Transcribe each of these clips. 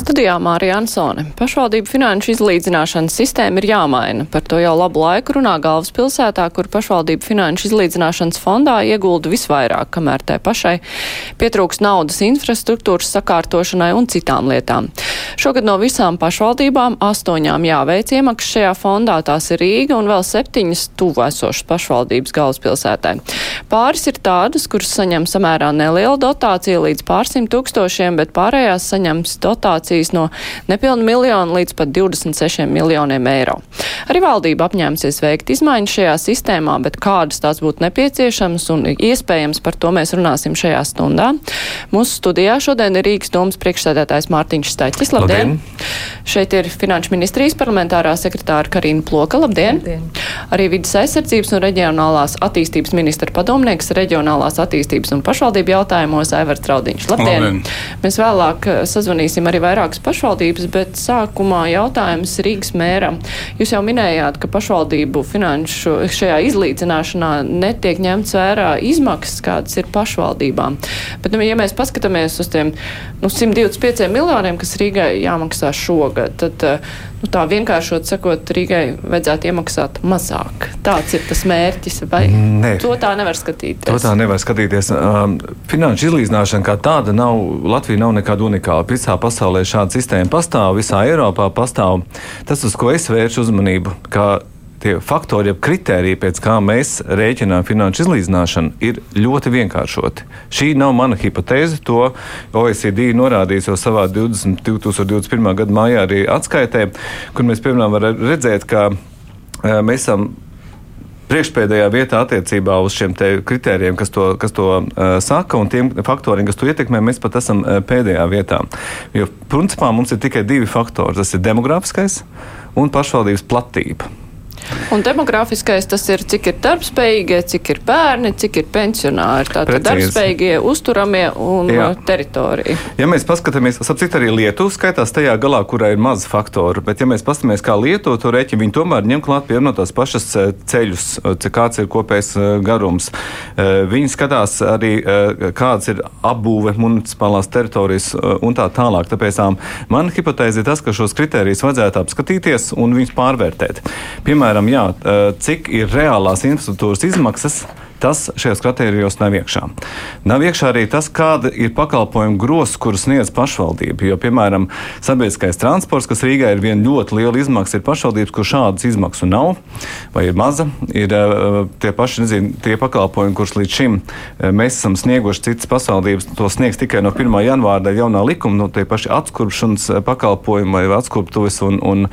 Studijā Mārija Ansone. Pašvaldību finanšu izlīdzināšanas sistēma ir jāmaina. Par to jau labu laiku runā galvaspilsētā, kur pašvaldību finanšu izlīdzināšanas fondā iegulda visvairāk, kamēr tai pašai pietrūks naudas infrastruktūras sakārtošanai un citām lietām. Šogad no visām pašvaldībām astoņām jāveic iemaksas šajā fondā, tās ir Rīga un vēl septiņas tuvu esošas pašvaldības galvaspilsētai. Pāris ir tādas, kuras saņem samērā nelielu dotāciju līdz pārsimt tūkstošiem, bet pārējās saņems dotācijas no nepilnu miljonu līdz pat 26 miljoniem eiro. Arī valdība apņēmusies veikt izmaiņas šajā sistēmā, bet kādas tās būtu nepieciešamas un iespējams par to mēs runāsim šajā stundā. Mūsu studijā šodien ir Rīgas domas priekšsēdētājs Mārtiņš Staķis. Labdien! labdien. Šeit ir Finanšu ministrijas parlamentārā sekretāra Karina Ploka. Labdien! labdien. Arī vidas aizsardzības un reģionālās attīstības ministra padomnieks reģionālās attīstības un pašvaldību jautājumos Aivars Traudiņš. Labdien! labdien. Mēs vēlāk eh, sazvanīsim arī vairākas pašvaldības, bet sākumā jautājums Rīgas mēram. Jūs jau minējāt, ka pašvaldību finanšu šajā izlīdzināšanā netiek ņemts vērā izmaksas, kādas ir pašvaldībām. Bet, nu, ja mēs paskatāmies uz tiem nu, 125 miljoniem, kas Rīgai jāmaksā šogad, tad eh, nu, tā vienkāršot sakot, Rīgai vajadzētu iemaksāt mazāk. Tāds ir tas mērķis, vai ne. to tā nevar skatīties? To tā nevar skatīties. Um, finanšu izlīdzināšana kā tāda nav, Latvija nav nekāda unikāla. Visā pasaulē šāda sistēma pastāv, visā Eiropā pastāv. Tas, uz ko es vēršu uzmanību, ka tie faktori, jeb kritēriji, pēc kā mēs rēķinām finanšu izlīdzināšanu, ir ļoti vienkāršoti. Šī nav mana hipotēze. To OECD norādījis jau savā 20, 2021. gada mājā arī atskaitē, kur mēs piemēram varam redzēt, ka e, mēs esam priekšpēdējā vietā attiecībā uz šiem kritērijiem, kas to, kas to uh, saka, un tiem faktoriem, kas to ietekmē, mēs pat esam uh, pēdējā vietā. Jo principā mums ir tikai divi faktori. Tas ir demografiskais un pašvaldības platība. Un demografiskais tas ir, cik ir darbspējīgie, cik ir bērni, cik ir pensionāri. Tātad darbspējīgie, uzturamie un Jā. teritorija. Ja mēs paskatāmies, sapcīt arī Lietuva skaitās tajā galā, kurā ir maz faktoru, bet ja mēs paskatāmies, kā Lietuva to rēķina, viņi tomēr ņem klāt pie no tās pašas eh, ceļus, eh, cik kāds ir kopējs eh, garums. Viņi skatās arī, kāds ir apbūve municipālās teritorijas un tā tālāk. Tāpēc man hipotēze ir tas, ka šos kritērijus vajadzētu apskatīties un viņus pārvērtēt. Piemēram, piemēram, jā, cik ir reālās infrastruktūras izmaksas Tas šajos kritērijos nav iekšā. Nav iekšā arī tas, kāda ir pakalpojumu grozs, kurus sniedz pašvaldība. Jo, piemēram, sabiedriskais transports, kas Rīgā ir viena ļoti liela izmaksa, ir pašvaldības, kur šādas izmaksas nav vai ir maza. Ir uh, tie paši nezinu, tie pakalpojumi, kurus līdz šim uh, mēs esam snieguši citas pašvaldības, to sniegs tikai no 1. janvāra dēļ jaunā likuma, no tie paši atskurpšanas uh, pakalpojumi vai atskurptuves un, un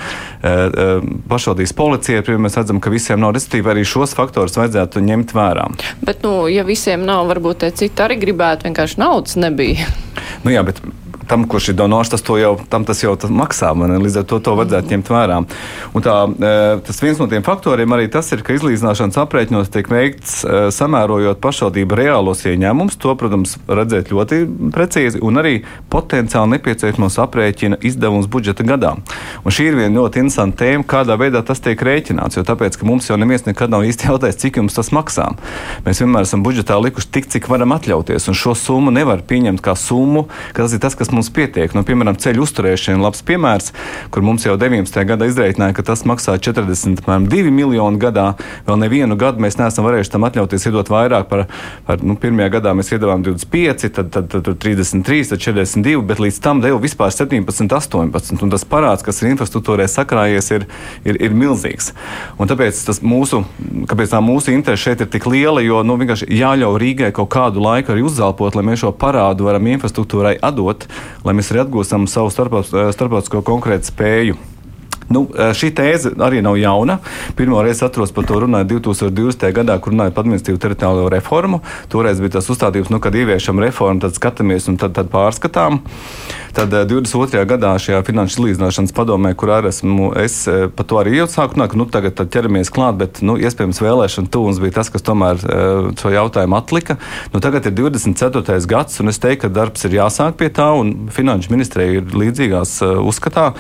pašvaldības policija. Mēs redzam, ka visiem nav, respektīvi arī šos faktorus vajadzētu ņemt vērā. Bet, nu, ja visiem nav, varbūt tie citi arī gribētu, vienkārši naudas nebija. Nu jā, bet tam, kurš ir donors, tas jau, tas jau tas maksā. Man, līdz ar to to vajadzētu ņemt vērā. Un tā, e, tas viens no tiem faktoriem arī tas ir, ka izlīdzināšanas aprēķinos tiek veikts e, samērojot pašvaldību reālos ieņēmumus. To, protams, redzēt ļoti precīzi un arī potenciāli nepieciešamos aprēķina izdevumus budžeta gadā. Un šī ir viena ļoti interesanta tēma, kādā veidā tas tiek rēķināts. Jo tāpēc, ka mums jau neviens nekad nav īsti jautājis, cik jums tas maksā. Mēs vienmēr esam budžetā likuši tik, cik varam atļauties. Un šo summu nevar pieņemt kā summu, ka tas ir tas, kas mums pietiek. Nu, piemēram, ceļu uzturēšana ir labs piemērs, kur mums jau 19. gadā izreikināja, ka tas maksā 42 miljonu gadā. Vēl nevienu gadu mēs neesam varējuši tam atļauties iedot vairāk par, par nu, pirmajā gadā mēs iedavām 25, tad, tad, tad, tad 33, tad 42, bet līdz tam deva vispār 17, 18. Un tas parāds, kas ir infrastruktūrai sakrājies, ir, ir, ir milzīgs. Un tāpēc tas mūsu, kāpēc tā mūsu interese šeit ir tik liela, jo nu, vienkārši jāļauj Rīgai kaut kādu laiku arī uzzelpot, lai mēs šo parādu varam infrastruktūrai atdot, lai mēs arī atgūstam savu starptautisko konkrētu spēju. Nu, šī tēze arī nav jauna. Pirmo reizi atceros par to runāju 2020. gadā, kur runāju par administratīvu teritoriālo reformu. Toreiz bija tas uzstādījums, nu, kad ieviešam reformu, tad skatāmies un tad, tad pārskatām. Tad 22. gadā šajā finanšu izlīdzināšanas padomē, kur arī esmu, es par to arī iesāku runāt, ka nu, tagad ķeramies klāt, bet nu, iespējams vēlēšana tūns bija tas, kas tomēr šo jautājumu atlika. Nu, tagad ir 24. gads, un es teiktu, ka darbs ir jāsāk pie tā, un finanšu ministrija ir līdzīgās uzskatā.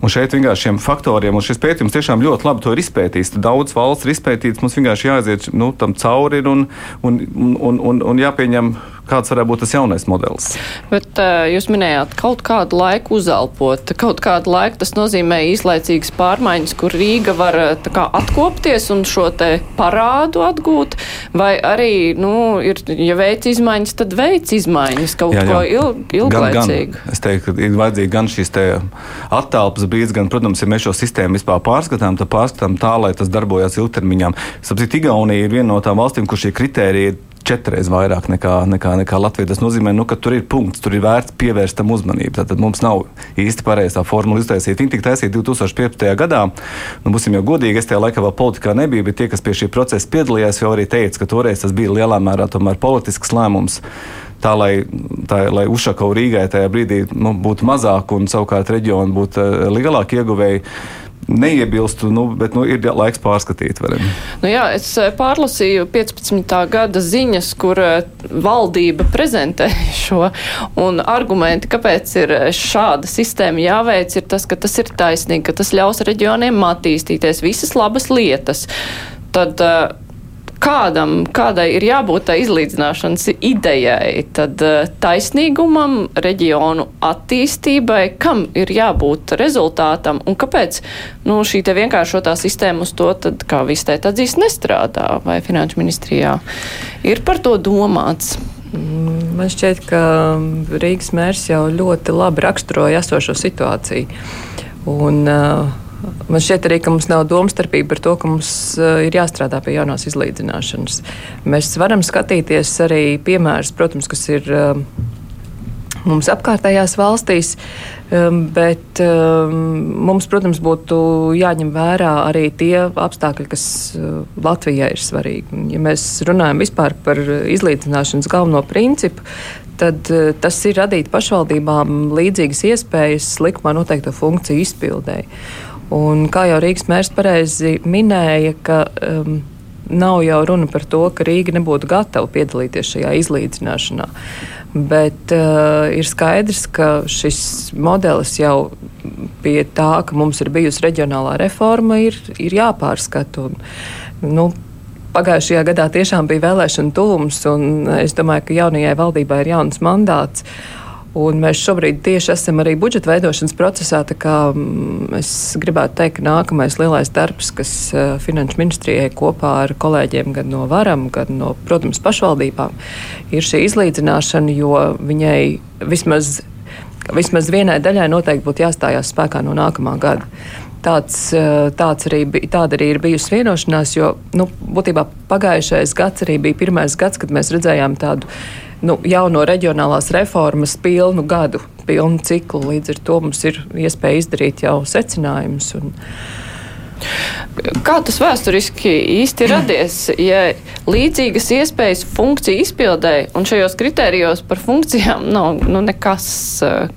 Un šeit vienkārši šiem faktiem faktoriem, un šis pētījums tiešām ļoti labi to ir izpētījis. Daudz valsts ir izpētīts, mums vienkārši jāaiziet nu, tam cauri un, un, un, un, un jāpieņem kāds varētu būt tas jaunais modelis. Bet uh, jūs minējāt kaut kādu laiku uzelpot. Kaut kādu laiku tas nozīmē īslaicīgas pārmaiņas, kur Rīga var kā, atkopties un šo te parādu atgūt, vai arī, nu, ir, ja veic izmaiņas, tad veic izmaiņas kaut jā, jā. ko ilg, ilglaicīgu. Gan, gan, es teiktu, ka ir vajadzīgi gan šīs te attālpas brīdis, gan, protams, ja mēs šo sistēmu vispār pārskatām, tad pārskatām tā, lai tas darbojas ilgtermiņā. Sapratu, Igaunija ir viena no tām valstīm, kur šie kriteriji ir četras vairāk nekā, nekā, nekā Latvija. Tas nozīmē, nu, ka tur ir punkts, tur ir vērts pievērst tam uzmanību. Tad mums nav īsti pareizā formula iztaisīta. Viņa tika taisīta 2015. gadā. Nu, būsim jau godīgi, es tajā laikā vēl politikā nebiju, bet tie, kas pie šī procesa piedalījās, jau arī teica, ka toreiz tas bija lielā mērā politisks lēmums tā, lai, tā, lai Ušakau Rīgai tajā brīdī nu, būtu mazāk un savukārt reģioni būtu uh, lielāki ieguvēji neiebilstu, nu, bet nu, ir laiks pārskatīt. Varam. Nu jā, es eh, pārlasīju 15. gada ziņas, kur eh, valdība prezentē šo, un argumenti, kāpēc ir šāda sistēma jāveic, ir tas, ka tas ir taisnīgi, ka tas ļaus reģioniem attīstīties visas labas lietas. Tad, uh, kādam, kādai ir jābūt tai izlīdzināšanas idejai, tad eh, taisnīgumam, reģionu attīstībai, kam ir jābūt rezultātam un kāpēc nu, šī vienkāršotā sistēma uz to, tad, kā viss teikt, atzīst, nestrādā vai finanšu ministrijā. Ir par to domāts. Man šķiet, ka Rīgas mērs jau ļoti labi raksturoja esošo situāciju. Un, uh, Man šķiet arī, ka mums nav domstarpība par to, ka mums uh, ir jāstrādā pie jaunās izlīdzināšanas. Mēs varam skatīties arī piemērus, protams, kas ir. Uh, mums apkārtējās valstīs, um, bet um, mums, protams, būtu jāņem vērā arī tie apstākļi, kas uh, Latvijai ir svarīgi. Ja mēs runājam vispār par izlīdzināšanas galveno principu, tad uh, tas ir radīt pašvaldībām līdzīgas iespējas likumā noteikto funkciju izpildēji. Un, kā jau Rīgas mērs pareizi minēja, ka um, nav jau runa par to, ka Rīga nebūtu gatava piedalīties šajā izlīdzināšanā. Bet uh, ir skaidrs, ka šis modelis jau pie tā, ka mums ir bijusi reģionālā reforma, ir, ir jāpārskata. Nu, Pagājušajā gadā tiešām bija vēlēšana tuvums, un es domāju, ka jaunajai valdībai ir jauns mandāts. Un mēs šobrīd tieši esam arī budžeta veidošanas procesā. Mm, es gribētu teikt, ka nākamais lielais darbs, kas uh, Finanšu ministrijai kopā ar kolēģiem gan no varam, gan no, protams, pašvaldībām, ir šī izlīdzināšana, jo viņai vismaz, vismaz vienai daļai noteikti būtu jāstājās spēkā no nākamā gada tāds, uh, tāds arī, tāda arī ir bijusi vienošanās, jo nu, būtībā pagājušais gads arī bija pirmais gads, kad mēs redzējām tādu nu, jauno reģionālās reformas pilnu gadu, pilnu ciklu. Līdz ar to mums ir iespēja izdarīt jau secinājumus. Un, Kā tas vēsturiski īsti radies, ja līdzīgas iespējas funkciju izpildē un šajos kritērijos par funkcijām nav nu, nekas?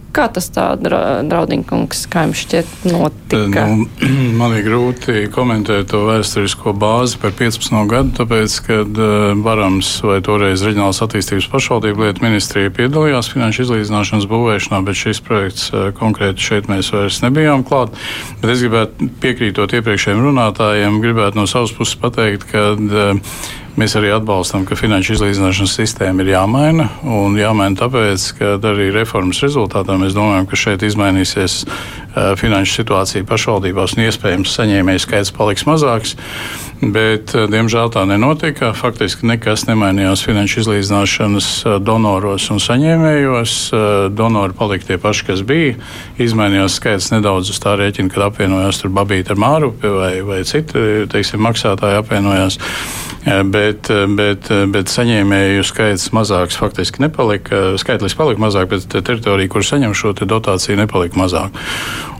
Kā tas tā, draudīgums, kā jums šķiet, notika? Nu, man ir grūti komentēt to vēsturisko bāzi par 15 gadu, tāpēc, kad uh, Barams vai toreiz Reģionālās attīstības pašvaldību lietu ministrija piedalījās finanšu izlīdzināšanas būvēšanā, bet šis projekts uh, konkrēti šeit mēs vairs nebijām klāt. Bet es gribētu piekrītot iepriekšējiem runātājiem, gribētu no savas puses pateikt, ka Mēs arī atbalstam, ka finanšu izlīdzināšanas sistēma ir jāmaina. Un jāmaina tāpēc, ka arī reformas rezultātā mēs domājam, ka šeit izmainīsies finanšu situācija pašvaldībās un iespējams saņēmēju skaits paliks mazāks. Bet, diemžēl tā nenotika. Faktiski nekas nemainījās finanšu izlīdzināšanas donoros un saņēmējos. Donori palika tie paši, kas bija. Izmainījās skaits nedaudz uz tā rēķina, kad apvienojās tur Babīta ar Mārupi vai, vai citi teiksim, maksātāji apvienojās. Bet, bet, bet saņēmēju skaits mazāks faktiski nepalika. Skaitlis palika mazāk, bet teritorija, kur saņem šo dotāciju, nepalika mazāk.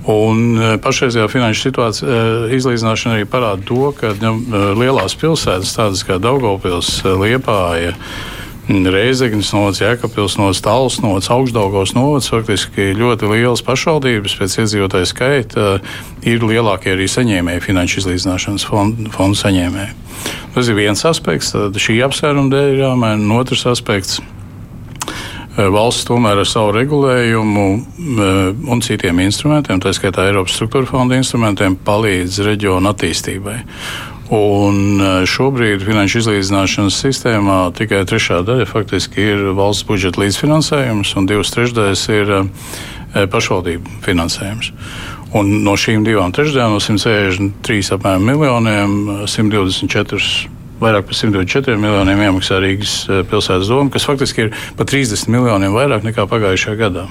Un pašreizējā finanšu situācija izlīdzināšana arī parāda to, ka nu, lielās pilsētas, tādas kā Daugopils, Liepāja, Reizeknas novads, Jēkabpils novads, Tāls novads, Augstdaugos novads, faktiski ļoti lielas pašvaldības pēc iedzīvotāju skaita ir lielākie arī saņēmēji, finanšu izlīdzināšanas fondu, fondu saņēmēji. Tas ir viens aspekts, tad šī apsvēruma dēļ ir jāmaina. Otrs aspekts valsts tomēr ar savu regulējumu un citiem instrumentiem, tā skaitā Eiropas struktūra fonda instrumentiem, palīdz reģionu attīstībai. Un šobrīd finanšu izlīdzināšanas sistēmā tikai trešā daļa faktiski ir valsts budžeta līdzfinansējums, un divas trešdaļas ir pašvaldību finansējums. Un no šīm divām trešdaļām, no 163 apmēram miljoniem, 124 vairāk par 124 miljoniem iemaksā Rīgas pilsētas doma, kas faktiski ir par 30 miljoniem vairāk nekā pagājušajā gadā.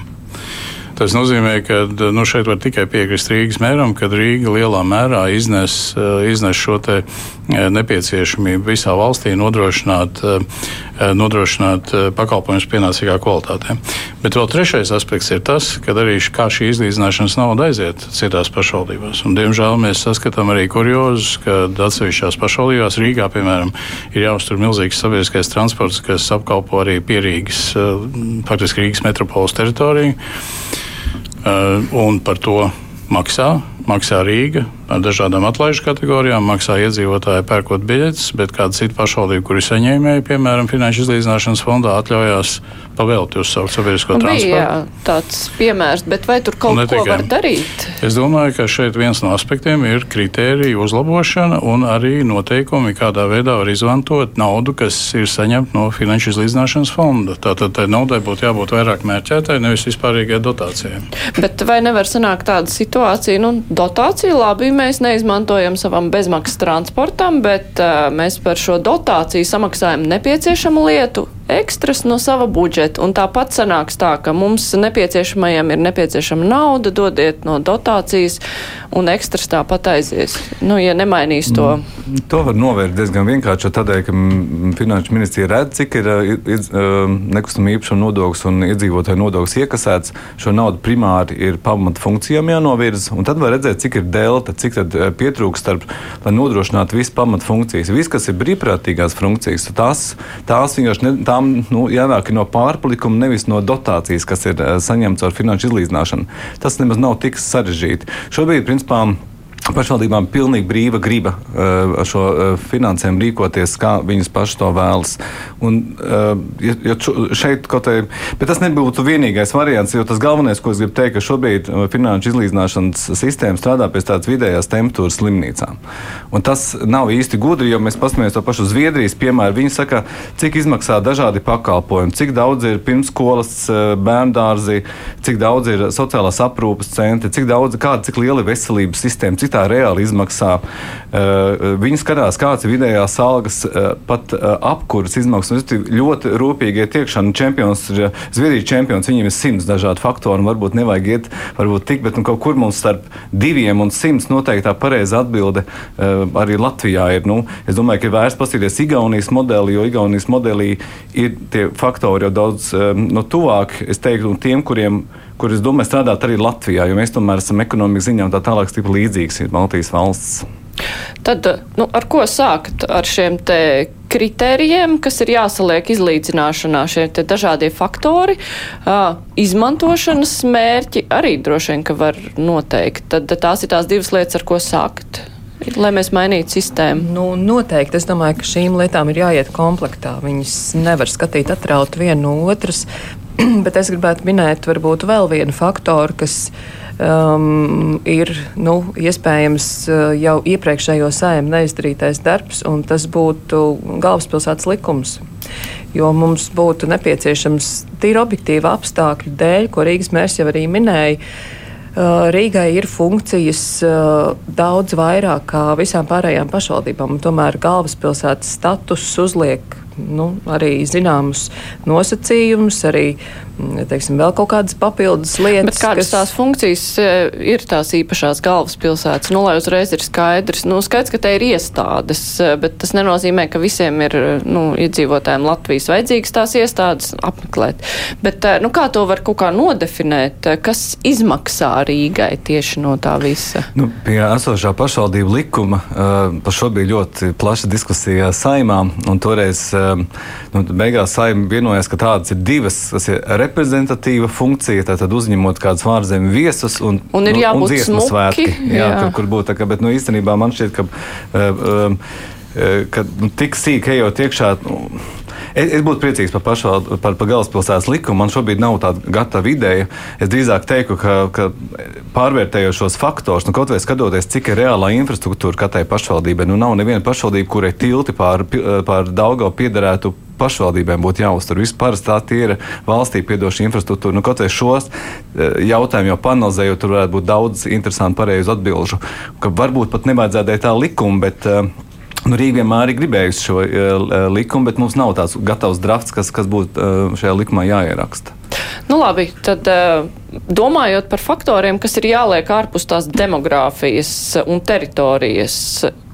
Tas nozīmē, ka nu, šeit var tikai piekrist Rīgas mēram, ka Rīga lielā mērā iznes, eh, iznes šo eh, nepieciešamību visā valstī nodrošināt, eh, nodrošināt pakalpojumus pienācīgā kvalitātē. Bet vēl trešais aspekts ir tas, ka arī kā šī izlīdzināšanas nauda aiziet citās pašvaldībās. Un, diemžēl mēs saskatām arī kuriozus, ka atsevišķās pašvaldībās Rīgā, piemēram, ir jāuztur milzīgs sabiedriskais transports, kas apkalpo arī pierīgas, faktiski Rīgas metropoles teritoriju. Eh, un par to maksā. Maksā Rīga ar dažādām atlaižu kategorijām, maksā iedzīvotāji pērkot biļetes, bet kāda cita pašvaldība, kuri saņēmēji, piemēram, Finanšu izlīdzināšanas fondā, atļaujās pavēlti uzsaukt sabiedrisko nu, transportu. Jā, tāds piemērs, bet vai tur kaut ko var darīt? Es domāju, ka šeit viens no aspektiem ir kritērija uzlabošana un arī noteikumi, kādā veidā var izmantot naudu, kas ir saņemta no Finanšu izlīdzināšanas fonda. Tātad tai naudai būtu jābūt vairāk mērķētai, nevis vispārīgai dotācijai. Bet vai nevar sanākt tāda situācija, nu, dotācija labi, mēs neizmantojam savam bezmaksas transportam, bet uh, mēs par šo dotāciju samaksājam nepieciešamu lietu ekstras no sava budžeta. Un tāpat sanāks tā, ka mums nepieciešamajam ir nepieciešama nauda, dodiet no dotācijas, un ekstras tāpat aizies. Nu, ja nemainīs to. Mm, to var novērst diezgan vienkārši tādēļ, ka Finanšu ministrija redz, cik ir nekustamā īpašuma nodoklis un iedzīvotāju nodoklis iekasēts. Šo naudu primāri ir pamata funkcijām jānovirza, un tad var redzēt, cik ir delta, cik pietrūkst starp, lai nodrošinātu visu pamata funkcijas. Viss, kas ir brīvprātīgās funkcijas, tās, tās vienkārši ne, tā tām nu, jānāk no pārpalikuma, nevis no dotācijas, kas ir uh, saņemts ar finanšu izlīdzināšanu. Tas nemaz nav tik sarežģīti. Šobrīd, principā, pašvaldībām ir pilnīgi brīva griba uh, ar šo uh, finansējumu rīkoties, kā viņas pašas to vēlas. Un, uh, ja, ja šeit kā, bet tas nebūtu vienīgais variants, jo tas galvenais, ko es gribu teikt, ka šobrīd finanšu izlīdzināšanas sistēma strādā pēc tādas vidējās temperatūras slimnīcām. Un tas nav īsti gudri, jo mēs paskatāmies to pašu Zviedrijas piemēru. Viņi saka, cik izmaksā dažādi pakalpojumi, cik daudz ir pirmskolas bērnu dārzi, cik daudz ir sociālās aprūpes centri, cik daudz, kāda, cik liela ir veselības sistēma, cik tā reāli izmaksā. Uh, viņi skatās, kāds ir vidējās algas, uh, pat uh, apkuras izmaksas. Ļoti rūpīgi iet iekšā. Nu, čempions ir Zviedrijas čempions, viņiem ir simts dažādi faktori. Varbūt nevajag iet, varbūt tik, bet nu, kaut kur mums starp diviem un simts noteikti tā pareiza atbilde arī Latvijā ir. Nu, es domāju, ka ir vērts paskatīties Igaunijas modeli, jo Igaunijas modelī ir tie faktori jau daudz no tuvāk, es teiktu, tiem, kuriem kur es domāju strādāt arī Latvijā, jo mēs tomēr esam ekonomikas ziņā un tā tālāk stipri līdzīgas ir Baltijas valsts. Tad, nu, ar ko sākt ar šiem te kritērijiem, kas ir jāsaliek izlīdzināšanā, šie dažādie faktori, uh, izmantošanas mērķi arī droši vien, ka var noteikt. Tad tās ir tās divas lietas, ar ko sākt. Lai mēs mainītu sistēmu? Nu, noteikti. Es domāju, ka šīm lietām ir jāiet komplektā. Viņas nevar skatīt atraut vienu no otras. Bet es gribētu minēt varbūt vēl vienu faktoru, kas um, ir nu, iespējams uh, jau iepriekšējo sēmu neizdarītais darbs, un tas būtu galvaspilsētas likums. Jo mums būtu nepieciešams tīri objektīva apstākļu dēļ, ko Rīgas mērs jau arī minēja. Uh, Rīgai ir funkcijas uh, daudz vairāk kā visām pārējām pašvaldībām, un tomēr galvaspilsētas status uzliek nu, arī zināmus nosacījumus, arī teiksim, vēl kaut kādas papildus lietas. Bet kādas kas... tās funkcijas e, ir tās īpašās galvaspilsētas? Nu, lai uzreiz ir skaidrs, nu, skaidrs, ka te ir iestādes, e, bet tas nenozīmē, ka visiem ir nu, iedzīvotājiem Latvijas vajadzīgas tās iestādes apmeklēt. Bet e, nu, kā to var kaut kā nodefinēt, kas izmaksā Rīgai tieši no tā visa? Nu, pie esošā pašvaldību likuma par šo bija ļoti plaša diskusija saimā, un toreiz nu, beigās saimnieks vienojās, ka tādas ir divas. Tas ir reprezentatīva funkcija, tātad uzņemot kādus ārzemju viesus un, un, ir jābūt un dziesmu svētki. Jā, jā. Kur, kur būtu ka, bet nu, īstenībā man šķiet, ka. Uh, uh, Kad nu, tik sīk ejot iekšā, nu, Es, es būtu priecīgs par, pašval, par, par galvaspilsētas likumu. Man šobrīd nav tāda gatava ideja. Es drīzāk teiktu, ka, ka pārvērtējot šos faktors, nu, kaut vai skatoties, cik ir reālā infrastruktūra katrai pašvaldībai, nu nav neviena pašvaldība, kurai tilti pār, pār Daugau piederētu pašvaldībēm būtu jāuztur. Vispār tā ir valstī piedoša infrastruktūra. Nu, kaut vai šos e, jautājumus jau panelizējot, tur varētu būt daudz interesantu, pareizu atbilžu. Ka varbūt pat nevajadzētu dēt tā likuma, bet uh, Nu, Rīga vienmēr ir gribējusi šo uh, likumu, bet mums nav tāds gatavs drafts, kas, kas būtu uh, šajā likumā jāieraksta. Nu, labi, tad domājot par faktoriem, kas ir jāliek ārpus tās demogrāfijas un teritorijas,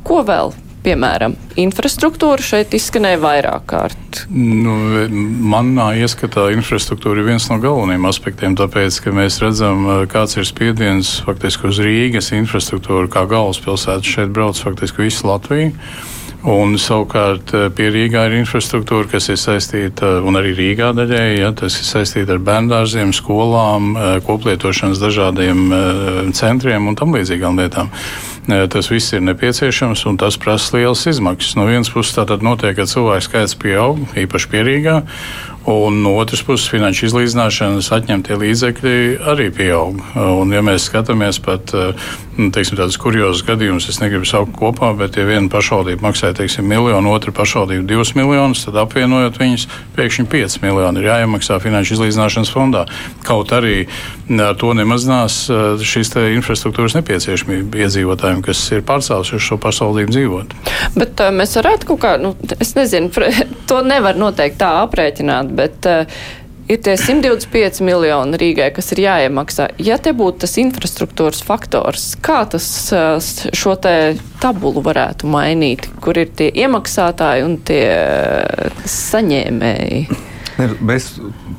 ko vēl piemēram, infrastruktūra šeit izskanēja vairāk kārt? Nu, manā ieskatā infrastruktūra ir viens no galvenajiem aspektiem, tāpēc, ka mēs redzam, kāds ir spiediens faktiski uz Rīgas infrastruktūru, kā galvaspilsētu šeit brauc faktiski visu Latviju. Un savukārt pie Rīgā ir infrastruktūra, kas ir saistīta, un arī Rīgā daļēji, ja, tas ir saistīta ar bērngārziem, skolām, koplietošanas dažādiem centriem un tam līdzīgām lietām. Tas viss ir nepieciešams un tas prasa lielas izmaksas. No vienas puses, tā tad notiek, ka cilvēku skaits pieaug, īpaši pierīgā, Un no otras puses, finanšu izlīdzināšanas atņemtie līdzekļi arī pieaug. Un, ja mēs skatāmies pat nu, teiksim, tādus kuriozus gadījumus, es negribu saukt kopā, bet, ja viena pašvaldība maksā teiksim, miljonu, otra pašvaldība divus miljonus, tad apvienojot viņus, pēkšņi 5 miljoni ir jāiemaksā finanšu izlīdzināšanas fondā. Kaut arī ar to nemazinās šīs infrastruktūras nepieciešamība iedzīvotājiem, kas ir pārcēlušies uz šo pašvaldību dzīvot. Bet mēs varētu kaut kā, nu, es nezinu, to nevar noteikti tā aprēķināt bet uh, ir tie 125 miljoni Rīgai, kas ir jāiemaksā. Ja te būtu tas infrastruktūras faktors, kā tas uh, šo te tabulu varētu mainīt, kur ir tie iemaksātāji un tie saņēmēji? Mēs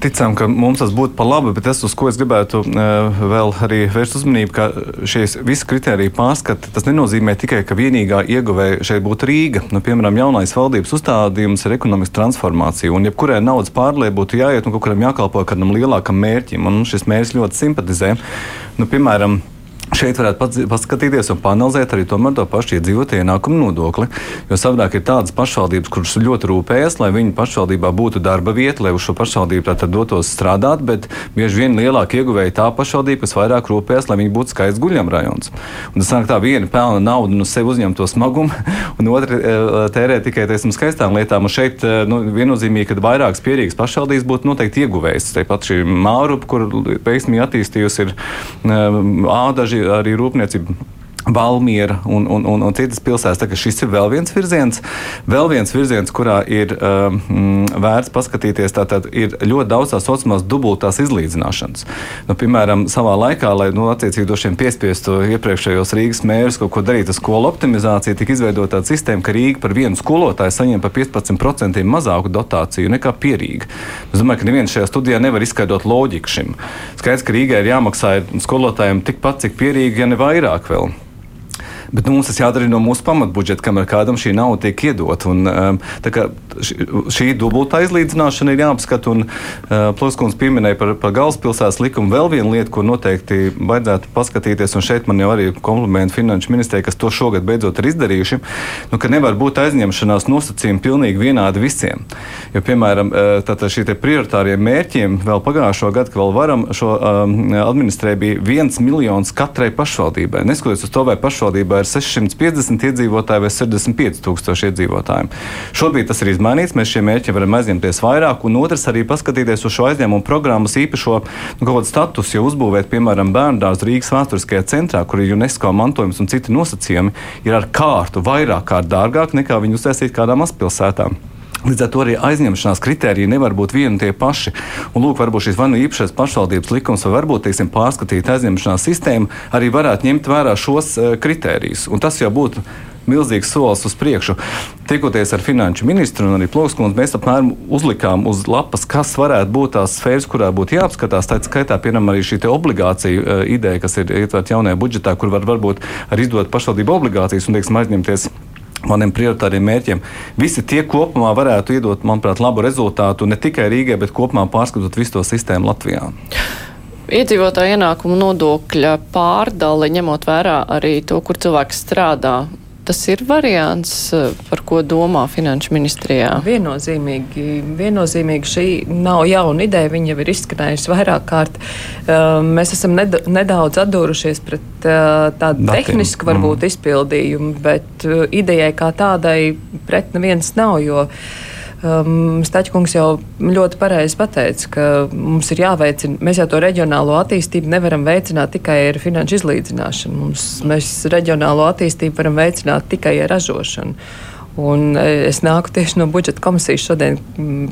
ticam, ka mums tas būtu par labu, bet tas, uz ko es gribētu uh, vēl arī vērst uzmanību, ka šīs visi kriteriji pārskati, tas nenozīmē tikai, ka vienīgā ieguvēja šeit būtu Rīga. Nu, piemēram, jaunais valdības uzstādījums ir ekonomiska transformācija, un jebkurai naudas pārlē būtu jāiet un kaut kuram jākalpo kādam lielākam mērķim, un šis mērķis ļoti simpatizē. Nu, piemēram, Šeit varētu paskatīties un panelizēt arī to pašu iedzīvotāju ienākumu nodokli. Jo savādāk ir tādas pašvaldības, kuras ļoti rūpējas, lai viņu pašvaldībā būtu darba vieta, lai uz šo pašvaldību tātad dotos strādāt, bet bieži vien lielāk ieguvēja tā pašvaldība, kas vairāk rūpējas, lai viņi būtu skaists guļam rajons. Un tas sanāk tā viena pelna naudu no sevi uzņem to smagumu, un otra e, tērē tikai teiksim, skaistām lietām. Un šeit e, nu, viennozīmīgi, ka vairākas pierīgas pašvaldības būtu noteikti ieguvējis. Tāpat šī mārupa, kur veiksmīgi attīstījusi ir e, ādaži arī rūpniecība Valmiera un, un, un, un citas pilsētas. Šis ir vēl viens virziens, vēl viens virziens kurā ir um, vērts paskatīties. Tātad ir ļoti daudz tās saucamās dubultās izlīdzināšanas. Nu, piemēram, savā laikā, lai nu, attiecīgi došiem piespiestu iepriekšējos Rīgas mērus kaut ko darīt ar skolu optimizāciju, tika izveidota tāda sistēma, ka Rīga par vienu skolotāju saņem par 15% mazāku dotāciju nekā Pierīga. Es domāju, ka neviens šajā studijā nevar izskaidrot loģiku šim. Skaidrs, ka Rīgai ir jāmaksā skolotājiem tikpat, cik Pierīga, ja ne vairāk vēl. Bet nu, mums tas jādara no mūsu pamatbudžeta, kamēr kādam šī nauda tiek iedota. Un, um, šī dubultā izlīdzināšana ir jāapskata. Un uh, Pluskunds pieminēja par, par galvaspilsētas likumu vēl vienu lietu, ko noteikti vajadzētu paskatīties. Un šeit man jau arī komplimenti finanšu ministrijai, kas to šogad beidzot ir izdarījuši. Nu, ka nevar būt aizņemšanās nosacījumi pilnīgi vienādi visiem. Jo, piemēram, uh, šie prioritārie mērķiem vēl pagājušo gadu, kad vēl varam šo um, administrēt, bija viens miljons katrai pašvaldībai. Neskatoties uz to, vai pašvaldībai ir 650 iedzīvotāji vai 65 tūkstoši iedzīvotāji. Šobrīd tas ir izmainīts, mēs šiem mērķiem varam aizņemties vairāk, un otrs arī paskatīties uz šo aizņēmumu programmas īpašo nu, statusu, jo uzbūvēt, piemēram, bērnu dārzu Rīgas vēsturiskajā centrā, kur ir UNESCO mantojums un citi nosacījumi, ir ar kārtu vairāk kārt dārgāk nekā viņu uztaisīt kādā mazpilsētā. Līdz ar to arī aizņemšanās kritēriji nevar būt vieni un tie paši. Un, lūk, varbūt šis vai nu īpašais pašvaldības likums, vai varbūt teiksim, pārskatīta aizņemšanās sistēma arī varētu ņemt vērā šos uh, kritērijus. Un tas jau būtu milzīgs solis uz priekšu. Tikoties ar finanšu ministru un arī Plokskundu, mēs apmēram uzlikām uz lapas, kas varētu būt tās sfēras, kurā būtu jāapskatās. Tā skaitā, piemēram, arī šī obligācija uh, ideja, kas ir ietverta jaunajā budžetā, kur var varbūt arī izdot pašvaldību obligācijas un, teiksim, aizņemties maniem prioritāriem mērķiem. Visi tie kopumā varētu iedot, manuprāt, labu rezultātu ne tikai Rīgai, bet kopumā pārskatot visu to sistēmu Latvijā. Iedzīvotāju ienākumu nodokļa pārdali, ņemot vērā arī to, kur cilvēks strādā, tas ir variants, par ko domā Finanšu ministrijā? Viennozīmīgi, viennozīmīgi šī nav jauna ideja, viņa jau ir izskanējusi vairāk kārt. Mēs esam nedaudz atdūrušies pret tādu Datim. tehnisku varbūt mm. izpildījumu, bet idejai kā tādai pret neviens nav, jo Um, Staķkungs jau ļoti pareizi pateica, ka mums ir jāveicina, mēs jau to reģionālo attīstību nevaram veicināt tikai ar finanšu izlīdzināšanu. Mums, mēs reģionālo attīstību varam veicināt tikai ar ražošanu. Un e, es nāku tieši no budžeta komisijas. Šodien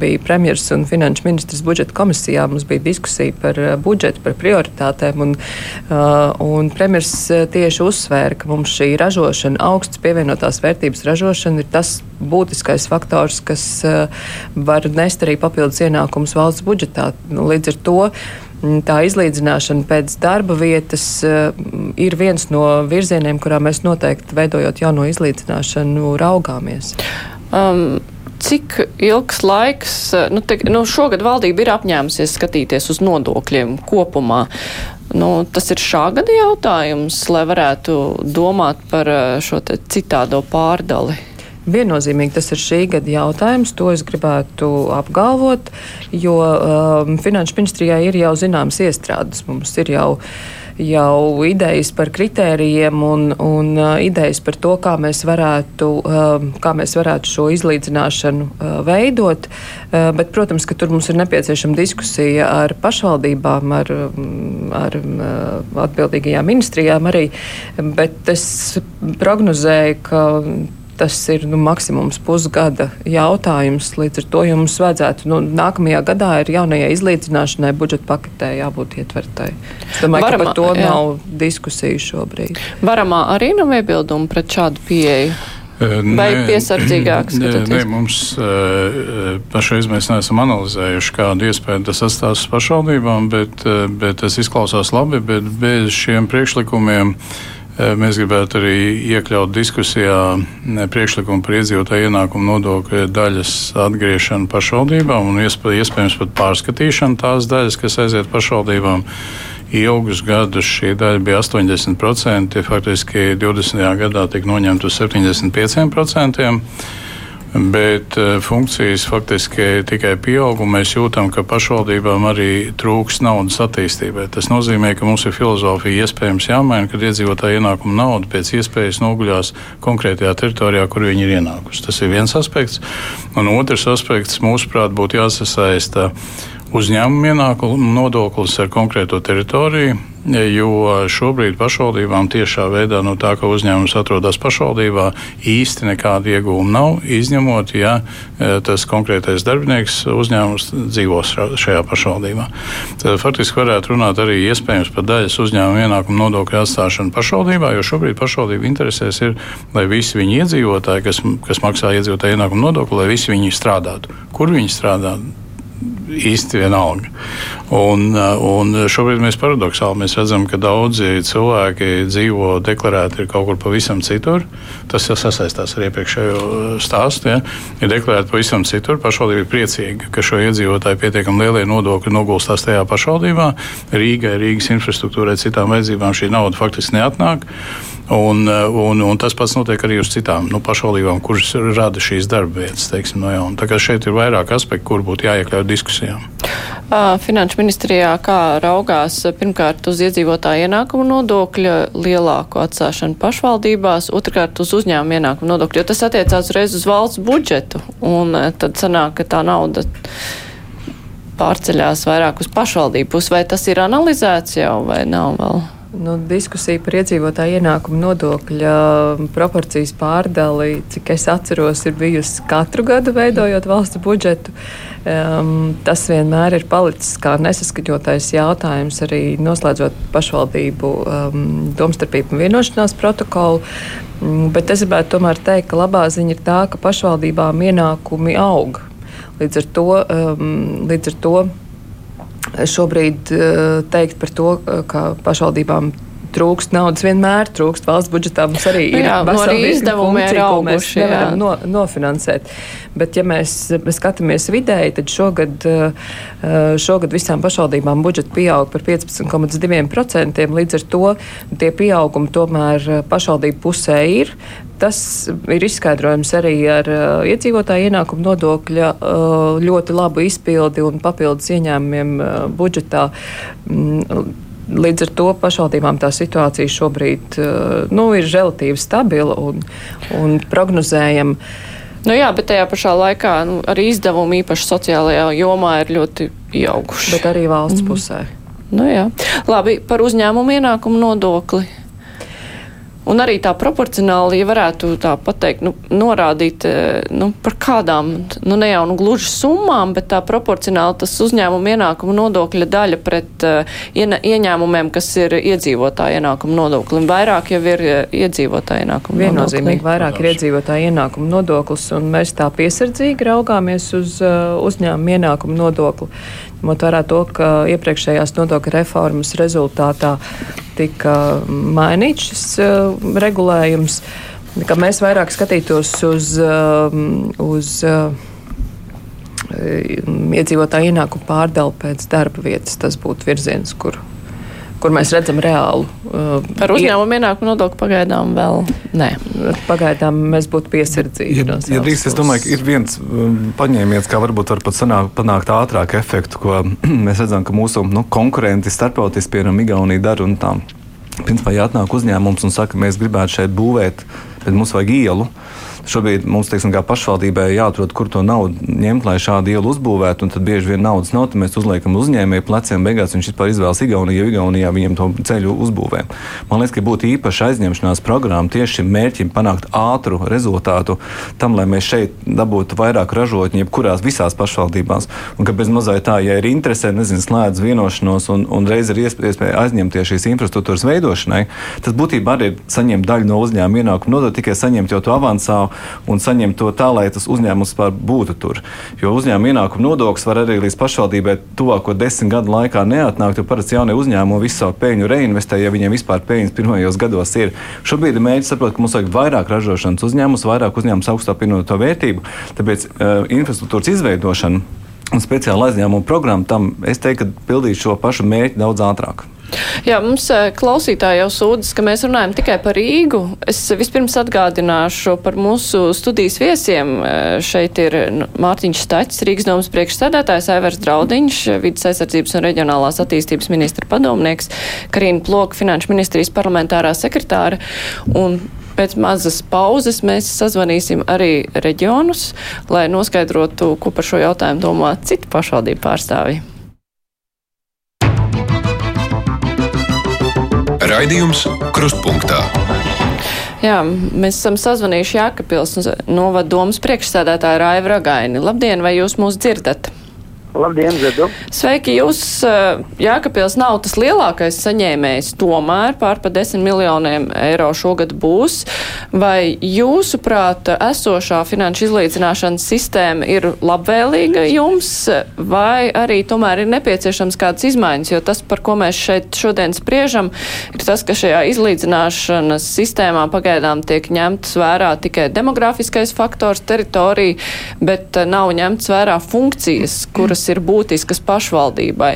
bija premjerministrs un finanšu ministrs budžeta komisijā. Mums bija diskusija par e, budžetu, par prioritātēm. Un, uh, un premjerministrs tieši uzsvēra, ka mums šī ražošana, augsts pievienotās vērtības ražošana, ir tas būtiskais faktors, kas var nest arī papildus ienākumus valsts budžetā. Līdz ar to tā izlīdzināšana pēc darba vietas eh, ir viens no virzieniem, kurā mēs noteikti veidojot jauno izlīdzināšanu raugāmies. Um. Cik ilgs laiks, nu, te, nu, šogad valdība ir apņēmusies skatīties uz nodokļiem kopumā. Nu, tas ir šā gada jautājums, lai varētu domāt par eh, šo citādo pārdali. Viennozīmīgi tas ir šī gada jautājums. To es gribētu apgalvot, jo um, Finanšu ministrijā ir jau zināmas iestrādes. Mums ir jau jau idejas par kritērijiem un, un uh, idejas par to, kā mēs varētu, uh, kā mēs varētu šo izlīdzināšanu uh, veidot. Uh, bet, protams, ka tur mums ir nepieciešama diskusija ar pašvaldībām, ar, um, ar uh, atbildīgajām ministrijām arī. Bet es prognozēju, ka tas ir nu, maksimums pusgada jautājums. Līdz ar to jums vajadzētu nu, nākamajā gadā ir jaunajai izlīdzināšanai budžeta paketē jābūt ietvertai. Es domāju, Varamā, ka par to jā. nav diskusiju šobrīd. Varamā arī nav iebildumu pret šādu pieeju. Vai nē, piesardzīgāks? Nē, nē, mums pašreiz mēs neesam analizējuši, kādu iespēju tas atstās pašvaldībām, bet, bet tas izklausās labi, bet bez šiem priekšlikumiem. Mēs gribētu arī iekļaut diskusijā priekšlikumu par iedzīvotāju ienākumu nodokļu daļas atgriešanu pašvaldībām un iespējams pat pārskatīšanu tās daļas, kas aiziet pašvaldībām. Ilgus gadus šī daļa bija 80%, faktiski 20. gadā tika noņemta uz 75% bet eh, funkcijas faktiski tikai pieaug, un mēs jūtam, ka pašvaldībām arī trūks naudas attīstībai. Tas nozīmē, ka mums ir filozofija iespējams jāmaina, kad iedzīvotāji ienākuma nauda pēc iespējas noguļās konkrētajā teritorijā, kur viņi ir ienākusi. Tas ir viens aspekts. Un otrs aspekts, mūsuprāt, būtu jāsasaista uzņēmuma ienākuma nodoklis ar konkrēto teritoriju, jo šobrīd pašvaldībām tiešā veidā no tā, ka uzņēmums atrodas pašvaldībā, īsti nekāda iegūma nav, izņemot, ja e, tas konkrētais darbinieks uzņēmums dzīvos šajā pašvaldībā. Tad faktiski varētu runāt arī iespējams par daļas uzņēmuma ienākuma nodokļu atstāšanu pašvaldībā, jo šobrīd pašvaldību interesēs ir, lai visi viņi iedzīvotāji, kas, kas maksā iedzīvotāju ienākumu nodokli, lai visi viņi strādātu. Kur viņi strādā? Īsti vienalga. Un, uh, un šobrīd mēs paradoxāli mēs redzam, ka daudzi cilvēki dzīvo deklarēti kaut kur pavisam citur. Tas jau sasaistās ar iepriekšējo stāstu. Ja? Ir deklarēti pavisam citur. Pašvaldība ir priecīga, ka šo iedzīvotāju pietiekami lielie nodokļi nogulstās tajā pašvaldībā. Rīgai, Rīgas infrastruktūrai, citām vajadzībām šī nauda faktiski neatnāk. Un, un, un tas pats notiek arī uz citām nu, pašvaldībām, kuras rada šīs darba vietas. Teiksim, no jauna. Tā kā šeit ir vairāk aspektu, kur būtu jāiekļauj diskusijām. Finanšu ministrijā kā raugās pirmkārt uz iedzīvotāju ienākumu nodokļa lielāku atstāšanu pašvaldībās, otrkārt uz uzņēmumu ienākumu nodokļu, jo tas attiecās reiz uz valsts budžetu. Un tad sanāk, ka tā nauda pārceļās vairāk uz pašvaldību pusi. Vai tas ir analizēts jau vai nav vēl? Nu, diskusija par iedzīvotāju ienākumu nodokļa proporcijas pārdali, cik es atceros, ir bijusi katru gadu veidojot valsts budžetu. Um, tas vienmēr ir palicis kā nesaskaņotais jautājums, arī noslēdzot pašvaldību um, domstarpību un vienošanās protokolu. Um, bet es gribētu tomēr teikt, ka labā ziņa ir tā, ka pašvaldībām ienākumi aug. Līdz ar to, um, līdz ar to šobrīd eh, teikt par to, ka pašvaldībām trūkst naudas, vienmēr trūkst valsts budžetā. Mums arī Nu ir jā, nu arī izdevumi ir funkcija, ko mēs auguši, no, nofinansēt. Bet, ja mēs skatāmies vidēji, tad šogad, uh, šogad visām pašvaldībām budžets pieaug par 15,2%. Līdz ar to tie pieaugumi tomēr pašvaldību pusē ir. Tas ir izskaidrojams arī ar uh, iedzīvotāju ienākumu nodokļa uh, ļoti labu izpildi un papildus ieņēmumiem uh, budžetā. Mm, Līdz ar to pašvaldībām tā situācija šobrīd uh, nu, ir relatīvi stabila un, un prognozējama. Nu jā, bet tajā pašā laikā nu, arī izdevumi īpaši sociālajā jomā ir ļoti pieauguši. Bet arī valsts mm. pusē. Nu jā. Labi, par uzņēmumu ienākumu nodokli. Un arī tā proporcionāli, ja varētu tā pateikt, nu, norādīt, eh, nu, par kādām, nu, ne jau nu, gluži summām, bet tā proporcionāli tas uzņēmuma ienākuma nodokļa daļa pret uh, ieņēmumiem, kas ir iedzīvotāja ienākuma nodoklim. Vairāk jau ir uh, iedzīvotāja ienākuma nodoklis. Viennozīmīgi vairāk ir iedzīvotāja ienākuma nodoklis, un mēs tā piesardzīgi raugāmies uz uh, uzņēmuma ienākuma nodokli. Ņemot vērā to, ka iepriekšējās nodokļu reformas rezultātā tika mainīts šis uh, regulējums, ka mēs vairāk skatītos uz, uh, uz uh, iedzīvotāju ienākumu pārdali pēc darba vietas. Tas būtu virziens, kur kur mēs redzam reālu. Uh, Par uzņēmumu ienākumu nodokli pagaidām vēl nē. Pagaidām mēs būtu piesardzīgi. Ja, no ja drīkst, es domāju, ka ir viens um, paņēmiens, kā varbūt var pat sanāk, panākt ātrāku efektu, ko mēs redzam, ka mūsu nu, konkurenti starptautiski, piemēram, Igaunija dara un tā. Principā, ja atnāk uzņēmums un saka, mēs gribētu šeit būvēt, bet mums vajag ielu, Šobrīd mums, teiksim, kā pašvaldībai jāatrod, kur to naudu ņemt, lai šādu ielu uzbūvētu. Tad bieži vien naudas nav, tad mēs uzliekam uzņēmēju pleciem. Beigās viņš vispār izvēlas Igauniju, jo Igaunijā viņiem to ceļu uzbūvē. Man liekas, ka būtu īpaša aizņemšanās programma tieši šim mērķim panākt ātru rezultātu tam, lai mēs šeit dabūtu vairāk ražotņu, jebkurās visās pašvaldībās. Un ka bez mazai tā, ja ir interese, nezinu, slēdz vienošanos un, un reiz ir iespēja aizņemties šīs infrastruktūras veidošanai, tas būtībā arī ir saņemt daļu no uzņēmuma ienākuma nodokļa, tikai saņemt jau to avansā un saņemt to tā, lai tas uzņēmums vispār būtu tur. Jo uzņēmuma ienākuma nodoklis var arī līdz pašvaldībai tuvāko desmit gadu laikā neatnākt, jo parasti jaunie uzņēmumi visu savu peļņu reinvestē, ja viņiem vispār peļņas pirmajos gados ir. Šobrīd ir mēģinājums saprast, ka mums vajag vairāk ražošanas uzņēmumus, vairāk uzņēmumus augstā pievienoto vērtību, tāpēc uh, infrastruktūras izveidošana un speciāla aizņēmuma programma tam, es teiktu, pildīs šo pašu mērķi daudz ātrāk. Jā, mums eh, klausītāji jau sūdzas, ka mēs runājam tikai par Rīgu. Es vispirms atgādināšu par mūsu studijas viesiem. Eh, šeit ir Mārtiņš Staķis, Rīgas domas priekšsēdētājs, Aivars Draudiņš, vidas aizsardzības un reģionālās attīstības ministra padomnieks, Karina Ploka, finanšu ministrijas parlamentārā sekretāra. Un Pēc mazas pauzes mēs sazvanīsim arī reģionus, lai noskaidrotu, ko par šo jautājumu domā citu pašvaldību pārstāvji. Raidījums Krustpunktā. Jā, mēs esam sazvanījuši Jākapils novada domas priekšsēdētāju Raivu Ragaini. Labdien, vai jūs mūs dzirdat? Labdien, Zedu! Sveiki! Jūs, Jākapils, nav tas lielākais saņēmējs, tomēr pār pa 10 miljoniem eiro šogad būs. Vai jūsuprāt, esošā finanšu izlīdzināšanas sistēma ir labvēlīga jums, vai arī tomēr ir nepieciešams kādas izmaiņas? Jo tas, par ko mēs šeit šodien spriežam, ir tas, ka šajā izlīdzināšanas sistēmā pagaidām tiek ņemts vērā tikai demografiskais faktors, teritorija, bet nav ņemts vērā funkcijas, kuras ir būtiskas pašvaldībai.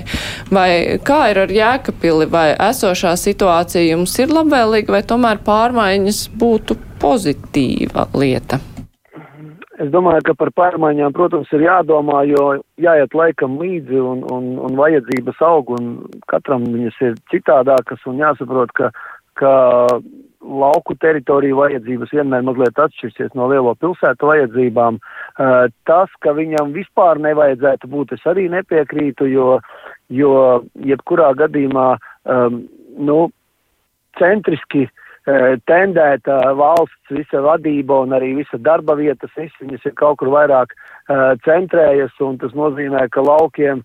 Vai kā ir ar Jēkabili, vai esošā situācija jums ir labvēlīga, vai tomēr pārmaiņas būtu pozitīva lieta? Es domāju, ka par pārmaiņām, protams, ir jādomā, jo jāiet laikam līdzi un, un, un vajadzības aug, un katram viņas ir citādākas, un jāsaprot, ka, ka lauku teritoriju vajadzības vienmēr mazliet atšķirsies no lielo pilsētu vajadzībām. Uh, tas, ka viņam vispār nevajadzētu būt, es arī nepiekrītu, jo, jo jebkurā gadījumā, um, nu, centriski uh, tendēta valsts visa vadība un arī visa darba vietas, viņas ir kaut kur vairāk uh, centrējas, un tas nozīmē, ka laukiem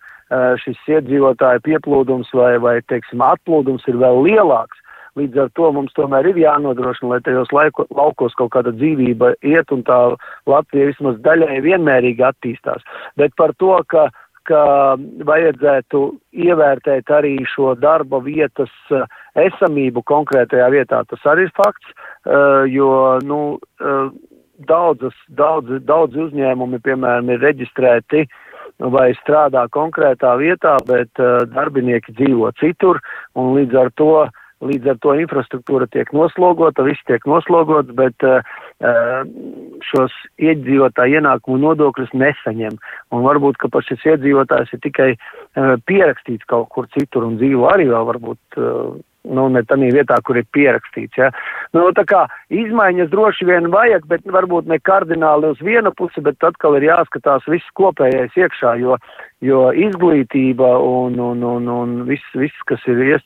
šis iedzīvotāju pieplūdums vai, vai, teiksim, atplūdums ir vēl lielāks. Līdz ar to mums tomēr ir jānodrošina, lai tajos laiko, laukos kaut kāda dzīvība iet un tā Latvija vismaz daļai vienmērīgi attīstās. Bet par to, ka ka vajadzētu ievērtēt arī šo darba vietas uh, esamību konkrētajā vietā. Tas arī ir fakts, uh, jo, nu, uh, daudzas, daudz, daudz uzņēmumi, piemēram, ir reģistrēti vai strādā konkrētā vietā, bet darbinieki dzīvo citur, un līdz ar to uh, līdz ar to infrastruktūra tiek noslogota, viss tiek noslogots, bet uh, šos iedzīvotāju ienākumu nodokļus nesaņem. Un varbūt, ka šis iedzīvotājs ir tikai uh, pierakstīts kaut kur citur un dzīvo arī vēl varbūt. Uh, nu, ne tādā vietā, kur ir pierakstīts. Ja. Nu, tā kā izmaiņas droši vien vajag, bet varbūt ne kardināli uz vienu pusi, bet atkal ir jāskatās viss kopējais iekšā, jo jo izglītība un, un, un, un viss, viss, kas ir ies,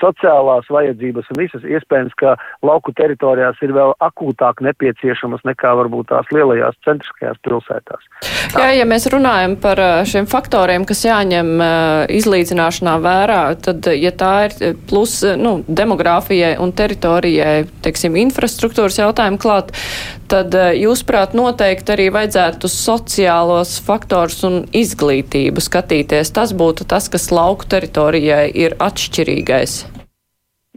sociālās vajadzības un visas iespējams, ka lauku teritorijās ir vēl akūtāk nepieciešamas nekā varbūt tās lielajās centriskajās pilsētās. Tā. Jā, ja mēs runājam par šiem faktoriem, kas jāņem izlīdzināšanā vērā, tad, ja tā ir plus nu, demogrāfijai un teritorijai, teiksim, infrastruktūras jautājumu klāt, tad jūsuprāt noteikti arī vajadzētu sociālos faktors un izglītību skatīties, tas būtu tas, kas lauku teritorijai ir atšķirīgais.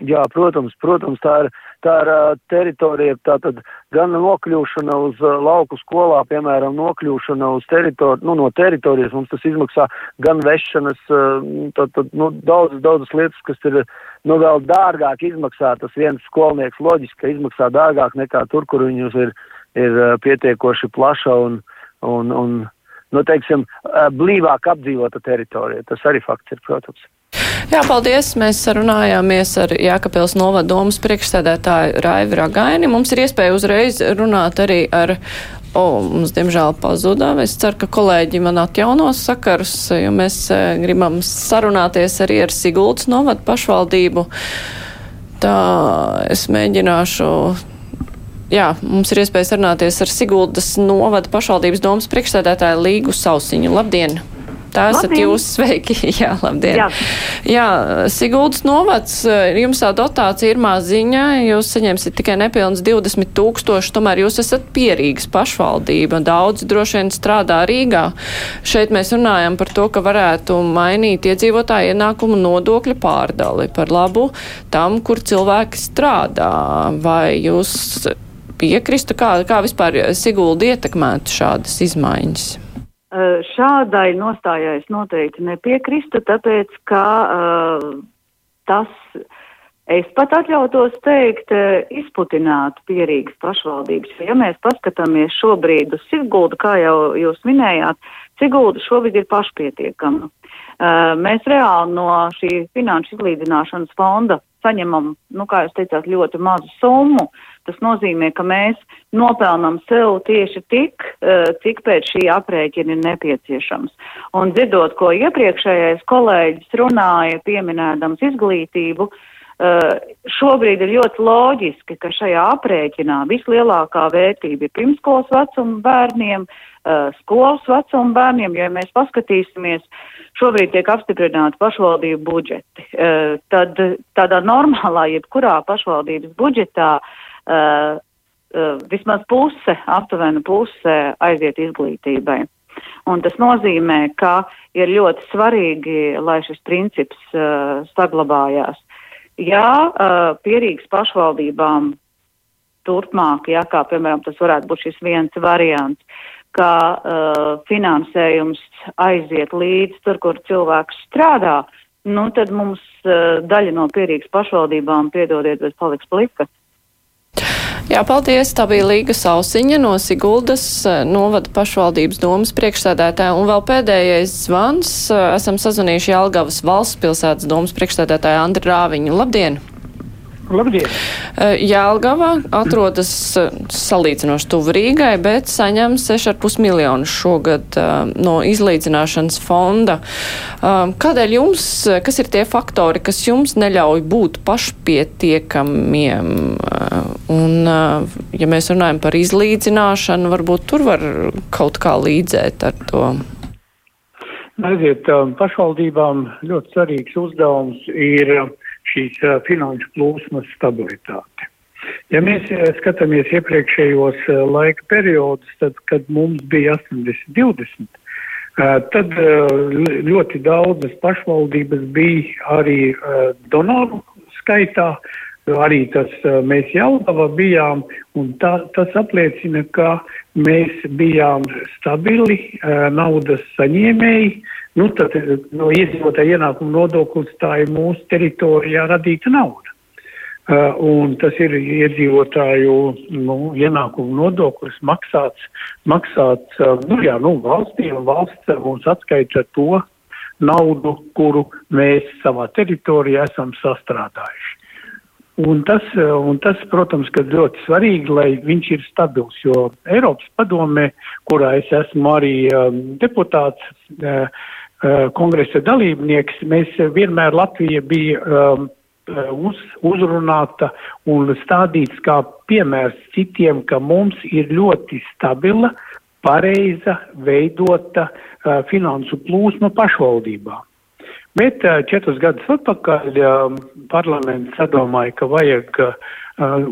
Jā, protams, protams, tā ir, tā ir uh, teritorija, tātad gan nokļūšana uz uh, lauku skolā, piemēram, nokļūšana uz teritoriju, nu, no teritorijas mums tas izmaksā gan vešanas, uh, tātad, nu, daudzas, daudzas lietas, kas ir, nu, vēl dārgāk izmaksā, tas viens skolnieks loģiski, ka izmaksā dārgāk nekā tur, kur viņus ir, ir pietiekoši plaša un, un, un nu, teiksim, blīvāk apdzīvota teritorija. Tas arī fakts ir, protams. Jā, paldies. Mēs runājāmies ar Jākapils novadomas priekšsēdētāju Raivi Ragaini. Mums ir iespēja uzreiz runāt arī ar, o, mums diemžēl pazudā. Es ceru, ka kolēģi man atjaunos sakarus, jo mēs gribam sarunāties arī ar Siguldas novadu pašvaldību. Tā es mēģināšu jā, mums ir iespēja sarunāties ar Siguldas novada pašvaldības domas priekšsēdētāju Līgu Sausiņu. Labdien! Tā esat labdien. jūs sveiki. Jā, labdien. Jā, Jā Siguldas novads, jums tā dotācija ir maziņa, jūs saņemsiet tikai nepilns 20 tūkstoši, tomēr jūs esat pierīgas pašvaldība. Daudz droši vien strādā Rīgā. Šeit mēs runājam par to, ka varētu mainīt iedzīvotāju ienākumu nodokļa pārdali par labu tam, kur cilvēki strādā. Vai jūs piekristu, kā, kā vispār Sigulda ietekmētu šādas izmaiņas? Šādai nostājai es noteikti nepiekristu, tāpēc, ka uh, tas, es pat atļautos teikt, izputinātu pierīgas pašvaldības. Ja mēs paskatāmies šobrīd uz Siguldu, kā jau jūs minējāt, Sigulda šobrīd ir pašpietiekama. Uh, mēs reāli no šī finanšu izlīdzināšanas fonda saņemam, nu, kā jūs teicāt, ļoti mazu summu. Tas nozīmē, ka mēs nopelnam sev tieši tik, uh, cik pēc šī aprēķina ir nepieciešams. Un dzirdot, ko iepriekšējais kolēģis runāja, pieminēdams izglītību, uh, šobrīd ir ļoti loģiski, ka šajā aprēķinā vislielākā vērtība ir pirmskolas vecuma bērniem, uh, skolas vecuma bērniem, jo ja mēs paskatīsimies, šobrīd tiek apstiprināti pašvaldību budžeti. Tad tādā normālā, jebkurā pašvaldības budžetā uh, uh, vismaz puse, aptuveni puse aiziet izglītībai. Un tas nozīmē, ka ir ļoti svarīgi, lai šis princips uh, saglabājās. Jā, uh, pierīgas pašvaldībām turpmāk, jā, kā piemēram tas varētu būt šis viens variants, ka uh, finansējums aiziet līdz tur, kur cilvēks strādā, nu tad mums uh, daļa no pierīgas pašvaldībām, piedodiet, bet paliks plika. Jā, paldies. Tā bija Līga Sausiņa no Siguldas uh, novada pašvaldības domas priekšsēdētāja. Un vēl pēdējais zvans. Uh, esam sazvanījuši Jelgavas valsts pilsētas domas priekšsēdētāja Andri Rāviņu. Labdien! Labdien! Eh, Jēlgava atrodas eh, salīdzinoši tuvu Rīgai, bet saņem 6,5 miljonus šogad uh, no izlīdzināšanas fonda. Kādēļ jums, kas ir tie faktori, kas jums neļauj būt pašpietiekamiem? Un, ja mēs runājam par izlīdzināšanu, varbūt tur var kaut kā līdzēt ar to. Aiziet, pašvaldībām ļoti svarīgs uzdevums ir uh, šīs uh, finanšu plūsmas stabilitāti. Ja mēs uh, skatāmies iepriekšējos uh, laika periodus, tad, kad mums bija 80-20, Tad ļoti daudzas pašvaldības bija arī donoru skaitā, arī tas mēs Jaunava bijām, un tā, tas apliecina, ka mēs bijām stabili naudas saņēmēji. Nu, tad no iedzīvotāja ienākuma nodoklis tā ir mūsu teritorijā radīta nauda. Uh, un tas ir iedzīvotāju nu, ienākumu nodoklis maksāts, maksāts uh, nu, jā, nu, valstī, un valsts mums atskaita to naudu, kuru mēs savā teritorijā esam sastrādājuši. Un tas, un tas, protams, ka ļoti svarīgi, lai viņš ir stabils, jo Eiropas padomē, kurā es esmu arī um, deputāts, uh, kongresa dalībnieks, mēs vienmēr Latvija bija um, Eh, uz, uzrunāta un stādīts kā piemērs citiem, ka mums ir ļoti stabila, pareiza, veidota uh, finansu plūsma pašvaldībā. Bet uh, četrus gadus atpakaļ uh, parlaments sadomāja, ka vajag uh,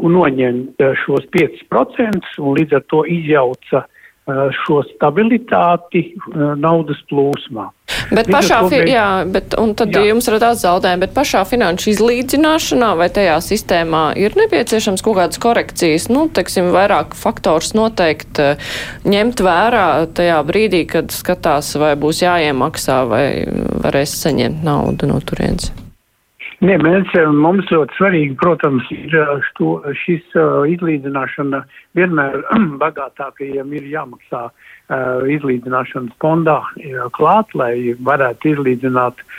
noņemt šos 5% un līdz ar to izjauca uh, šo stabilitāti uh, naudas plūsmā. Bet pašā, fi, jā, bet, un tad jā. jums radās zaudējumi, bet pašā finanšu izlīdzināšanā vai tajā sistēmā ir nepieciešams kaut kādas korekcijas, nu, teiksim, vairāk faktors noteikti eh, ņemt vērā tajā brīdī, kad skatās, vai būs jāiemaksā vai varēs saņemt naudu no turienes. Nē, mēs, eh, mums ļoti svarīgi, protams, ir eh, šo, šis uh, izlīdzināšana vienmēr bagātākajiem ir jāmaksā Uh, izlīdzināšanas fondā klāt, lai varētu izlīdzināt uh,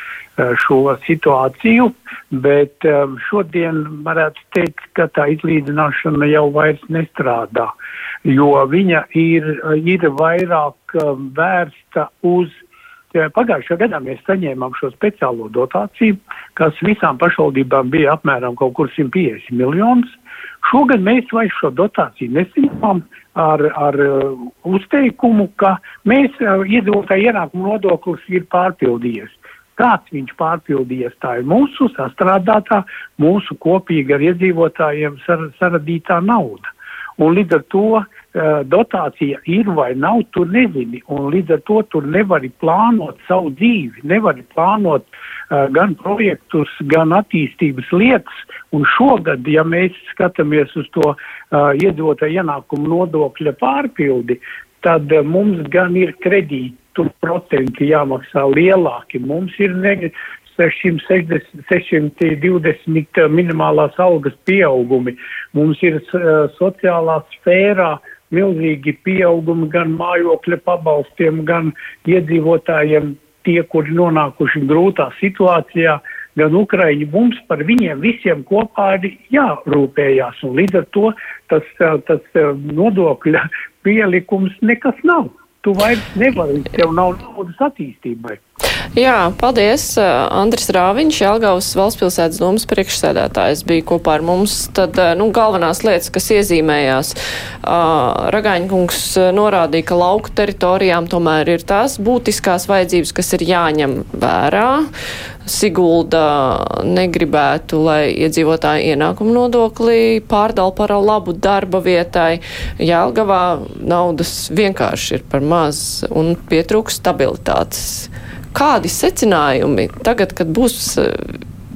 šo situāciju, bet um, šodien varētu teikt, ka tā izlīdzināšana jau vairs nestrādā, jo viņa ir, ir vairāk vērsta uz Pagājušajā gadā mēs saņēmām šo speciālo dotāciju, kas visām pašvaldībām bija apmēram kaut kur 150 miljonus. Šogad mēs vairs šo dotāciju nesaņemam ar, ar uh, uzteikumu, ka mēs uh, iedzīvotāju ienākumu nodoklis ir pārpildījies. Kāds viņš pārpildījies, tā ir mūsu sastrādātā, mūsu kopīga ar iedzīvotājiem sar, saradītā nauda. Un līdz ar to uh, dotācija ir vai nav, tu nezini. Un līdz ar to tu nevari plānot savu dzīvi, nevari plānot uh, gan projektus, gan attīstības lietas, Un šogad, ja mēs skatāmies uz to uh, iedzīvotāju ienākumu nodokļa pārpildi, tad uh, mums gan ir kredītu procenti jāmaksā lielāki. Mums ir ne, 660, 620 minimālās algas pieaugumi. Mums ir uh, sociālā sfērā milzīgi pieaugumi gan mājokļa pabalstiem, gan iedzīvotājiem, tie, kuri nonākuši grūtā situācijā. Uh, gan Ukraiņi, mums par viņiem visiem kopā ir jārūpējās, un līdz ar to tas, tas nodokļa pielikums nekas nav. Tu vairs nevari, tev nav naudas attīstībai. Jā, paldies. Andris Rāviņš, Jelgavas valstspilsētas domas priekšsēdētājs, bija kopā ar mums. Tad, nu, galvenās lietas, kas iezīmējās, Ragaņkungs norādīja, ka lauku teritorijām tomēr ir tās būtiskās vajadzības, kas ir jāņem vērā. Sigulda negribētu, lai iedzīvotāji ienākumu nodokli pārdala par labu darba vietai. Jelgavā naudas vienkārši ir par maz un pietrūks stabilitātes. Kādi secinājumi tagad, kad būs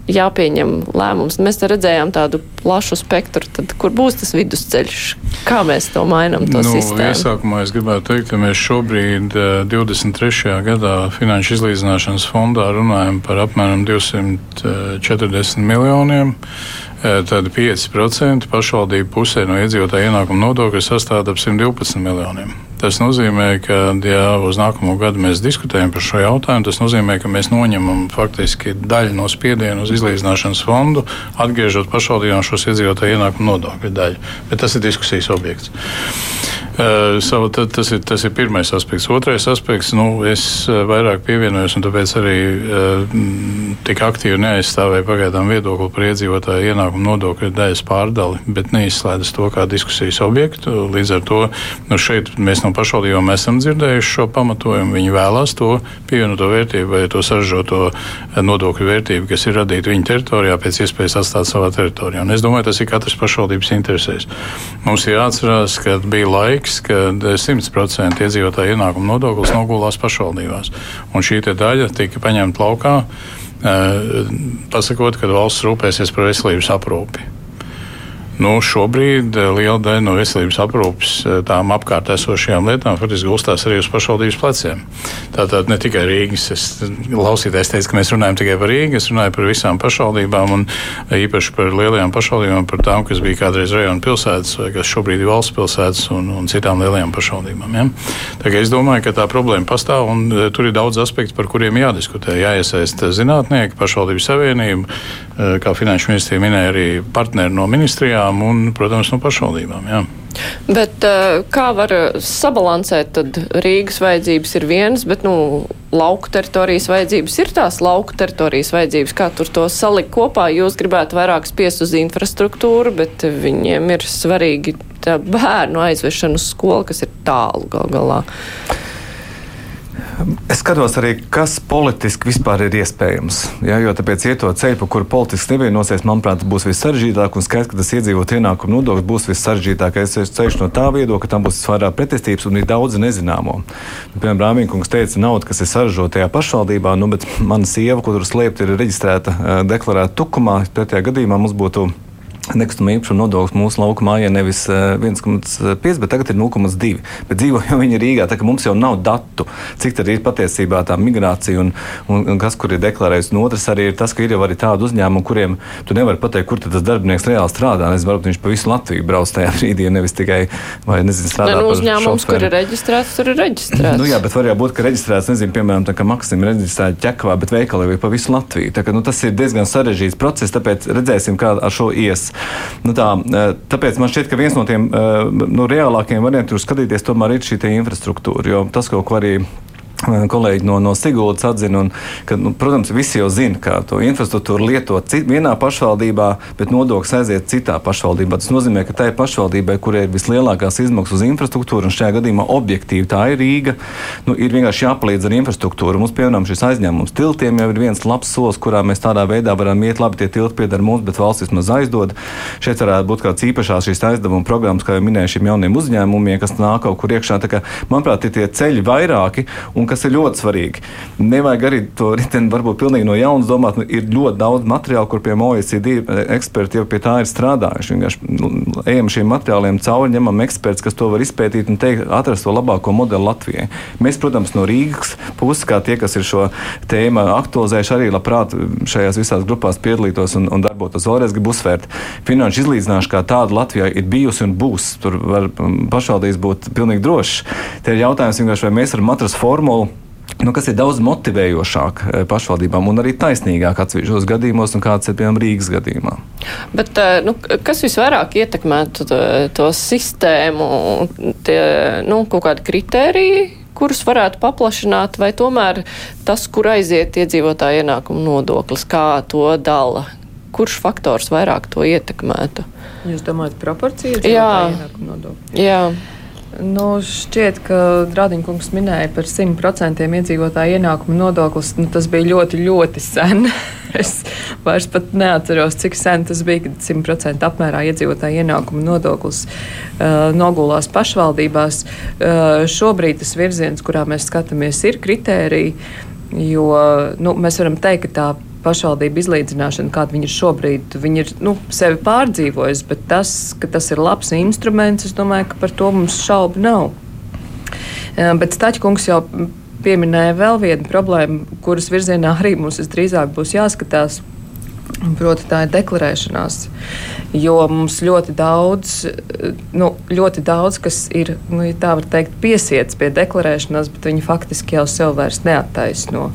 jāpieņem lēmums? Mēs redzējām tādu plašu spektru, tad kur būs tas vidusceļš? Kā mēs to mainām, to nu, sistēmu? Iesākumā es gribētu teikt, ka mēs šobrīd 23. Eh, gadā Finanšu izlīdzināšanas fondā runājam par apmēram 240 miljoniem. Eh, tad 5% pašvaldību pusē no iedzīvotāja ienākuma nodokļa sastāv ap 112 miljoniem. Tas nozīmē, ka, ja uz nākamo gadu mēs diskutējam par šo jautājumu, tas nozīmē, ka mēs noņemam faktiski daļu no spiediena uz izlīdzināšanas fondu, atgriežot pašvaldībām šos iedzīvotāju ienākumu nodokļu daļu. Bet tas ir diskusijas objekts. Uh, savu, tas, ir, tas ir pirmais aspekts. Otrais aspekts, nu, es vairāk pievienojos, un tāpēc arī uh, tik aktīvi neaizstāvēju pagaidām viedokli par iedzīvotāju ienākumu nodokļu daļas pārdali, bet neizslēdzu to kā diskusijas objektu. Līdz ar to nu, šeit mēs no pašvaldībām esam dzirdējuši šo pamatojumu. Viņi vēlās to pievienoto vērtību vai to saržoto nodokļu vērtību, kas ir radīta viņu teritorijā, pēc iespējas atstāt savā teritorijā. Un es domāju, tas ir katras pašvaldības interesēs. Mums ir jāatcerās, ka bija laiks liekas, ka 100% iedzīvotāju ienākumu nodoklis nogulās pašvaldībās. Un šī daļa tika paņemta laukā, pasakot, ka valsts rūpēsies par veselības aprūpi. Nu, šobrīd eh, liela daļa no veselības aprūpes eh, tām apkārt esošajām lietām faktiski gulstās arī uz pašvaldības pleciem. Tātad ne tikai Rīgas. Es klausītājs teica, ka mēs runājam tikai par Rīgu, es runāju par visām pašvaldībām un īpaši par lielajām pašvaldībām, par tām, kas bija kādreiz rajona pilsētas vai kas šobrīd ir valsts pilsētas un, un citām lielajām pašvaldībām. Ja? Tagad es domāju, ka tā problēma pastāv un eh, tur ir daudz aspektu, par kuriem jādiskutē. Jāiesaist zinātnieki, pašvaldības savienība, kā finanšu ministrija minēja, arī partneri no ministrijām un, protams, no pašvaldībām. Jā. Bet eh, kā var sabalansēt, tad Rīgas vajadzības ir vienas, bet, nu, lauku teritorijas vajadzības ir tās lauku teritorijas vajadzības. Kā tur to salikt kopā? Jūs gribētu vairāk spiest uz infrastruktūru, bet viņiem ir svarīgi bērnu aizvešana uz skolu, kas ir tālu gal galā. Es skatos arī, kas politiski vispār ir iespējams. Ja, jo tāpēc iet to ceļu, pa kuru politiski nevienosies, manuprāt, būs vissaržģītāk. Un skaidrs, ka tas iedzīvot ienākumu nodoklis būs vissaržģītākais ceļš no tā viedokļa, ka tam būs visvairāk pretestības un ir daudz nezināmo. Piemēram, Rāmīnkungs teica, nauda, kas ir saražota tajā pašvaldībā, nu, bet mana sieva, kur tur slēpta, ir reģistrēta, deklarēta tukumā. Pretējā gadījumā mums būtu Nekustamā īpašuma nodoklis mūsu lauka mājā nevis 1,5, eh, bet tagad ir 0,2. Bet dzīvo jau viņi Rīgā, tā ka mums jau nav datu, cik tad ir patiesībā tā migrācija un, un, un kas kur ir deklarēts. Un otrs arī ir tas, ka ir jau arī tādi uzņēmumi, kuriem tu nevari pateikt, kur tas darbinieks reāli strādā. Es varu viņš pa visu Latviju brauc tajā brīdī, nevis tikai, vai nezinu, strādā. Ne, nu, uzņēmums, kur ir reģistrēts, tur ir reģistrēts. Nu, jā, bet var jau būt, ka reģistrēts, nezinu, piemēram, tā kā Maksim reģistrēta ķekavā, bet veikali jau ir pa visu Latviju. Tā, ka, nu, tas ir diezgan sarežģīts process, tāpēc redzēsim, kā ar šo ies. Nu, tā, e, tāpēc man šķiet, ka viens no tiem nu, reālākajiem variantiem, kur skatīties, tomēr ir šī infrastruktūra. Jo tas, ko arī kolēģi no, no Sigūdas atzina, un, ka, nu, protams, visi jau zina, ka to infrastruktūru lieto cit, vienā pašvaldībā, bet nodoklis aiziet citā pašvaldībā. Tas nozīmē, ka tai pašvaldībai, kurai ir vislielākās izmaksas uz infrastruktūru, un šajā gadījumā objektīvi tā ir Rīga, nu, ir vienkārši jāpalīdz ar infrastruktūru. Mums, piemēram, šis aizņēmums tiltiem jau ir viens labs solis, kurā mēs tādā veidā varam iet labi, tie tilti pieder mums, bet valsts vismaz aizdod. Šeit varētu būt kāds īpašās šīs aizdevuma programmas, kā jau minēju, šiem jauniem uzņēmumiem, kas nāk kaut kur iekšā. Kā, manuprāt, ir tie ceļi vairāki. Un kas ir ļoti svarīgi. Nevajag arī to riteni varbūt pilnīgi no jauna domāt. Nu, ir ļoti daudz materiālu, kur pie OECD eksperti jau pie tā ir strādājuši. Vienkārši nu, ejam šiem materiāliem cauri, ņemam eksperts, kas to var izpētīt un teikt, atrast to labāko modeli Latvijai. Mēs, protams, no Rīgas puses, kā tie, kas ir šo tēmu aktualizējuši, arī labprāt šajās visās grupās piedalītos un, un darbotos. Vēlreiz gribu uzsvērt, finanšu izlīdzināšana kā tāda Latvijā ir bijusi un būs. Tur var pašvaldības būt pilnīgi drošs. Te ir jautājums vai mēs varam atrast formulu nu, kas ir daudz motivējošāk eh, pašvaldībām un arī taisnīgāk atsevišķos gadījumos, un kāds ir piemēram Rīgas gadījumā. Bet, eh, nu, kas visvairāk ietekmētu to, to sistēmu, tie nu, kaut kādi kritēriji, kurus varētu paplašināt, vai tomēr tas, kur aiziet iedzīvotāja ienākuma nodoklis, kā to dala? Kurš faktors vairāk to ietekmētu? Jūs domājat, proporcija ir ienākuma nodokļa? Jā. Nu, šķiet, ka Rādiņkungs minēja par 100% iedzīvotāju ienākumu nodoklis. Nu, tas bija ļoti, ļoti sen. es vairs pat neatceros, cik sen tas bija, kad 100% apmērā iedzīvotāju ienākumu nodoklis uh, nogulās pašvaldībās. Uh, šobrīd tas virziens, kurā mēs skatāmies, ir kritērija. Jo nu, mēs varam teikt, ka tā pašvaldību izlīdzināšana, kāda viņa ir šobrīd, viņa ir nu, sevi pārdzīvojusi, bet tas, ka tas ir labs instruments, es domāju, ka par to mums šaubu nav. Bet Staķkungs jau pieminēja vēl vienu problēmu, kuras virzienā arī mums visdrīzāk būs jāskatās. Proti, tā ir deklarēšanās. Jo mums ļoti daudz, nu, ļoti daudz kas ir, nu, ja tā var teikt, piesiets pie deklarēšanās, bet viņi faktiski jau sev vairs neattaisno.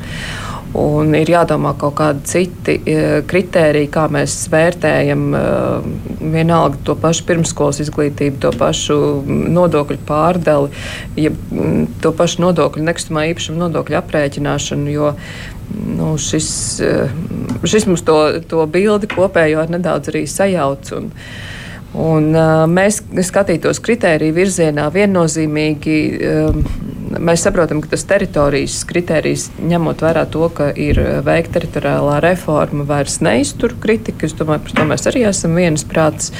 Un ir jādomā kaut kādi citi e, kriteriji, kā mēs vērtējam e, vienalga to pašu pirmskolas izglītību, to pašu nodokļu pārdali, ja to pašu nodokļu nekustamā īpašuma nodokļu aprēķināšanu. Jo, nu, šis, e, šis mums to, to bildi kopējo nedaudz arī sajauc. Un, Un, uh, mēs skatītos kritēriju virzienā viennozīmīgi. Uh, mēs saprotam, ka tas teritorijas kritērijs, ņemot vērā to, ka ir veikta teritoriālā reforma, vairs neiztur kritiku. Es domāju, par to mēs arī esam vienas prātas.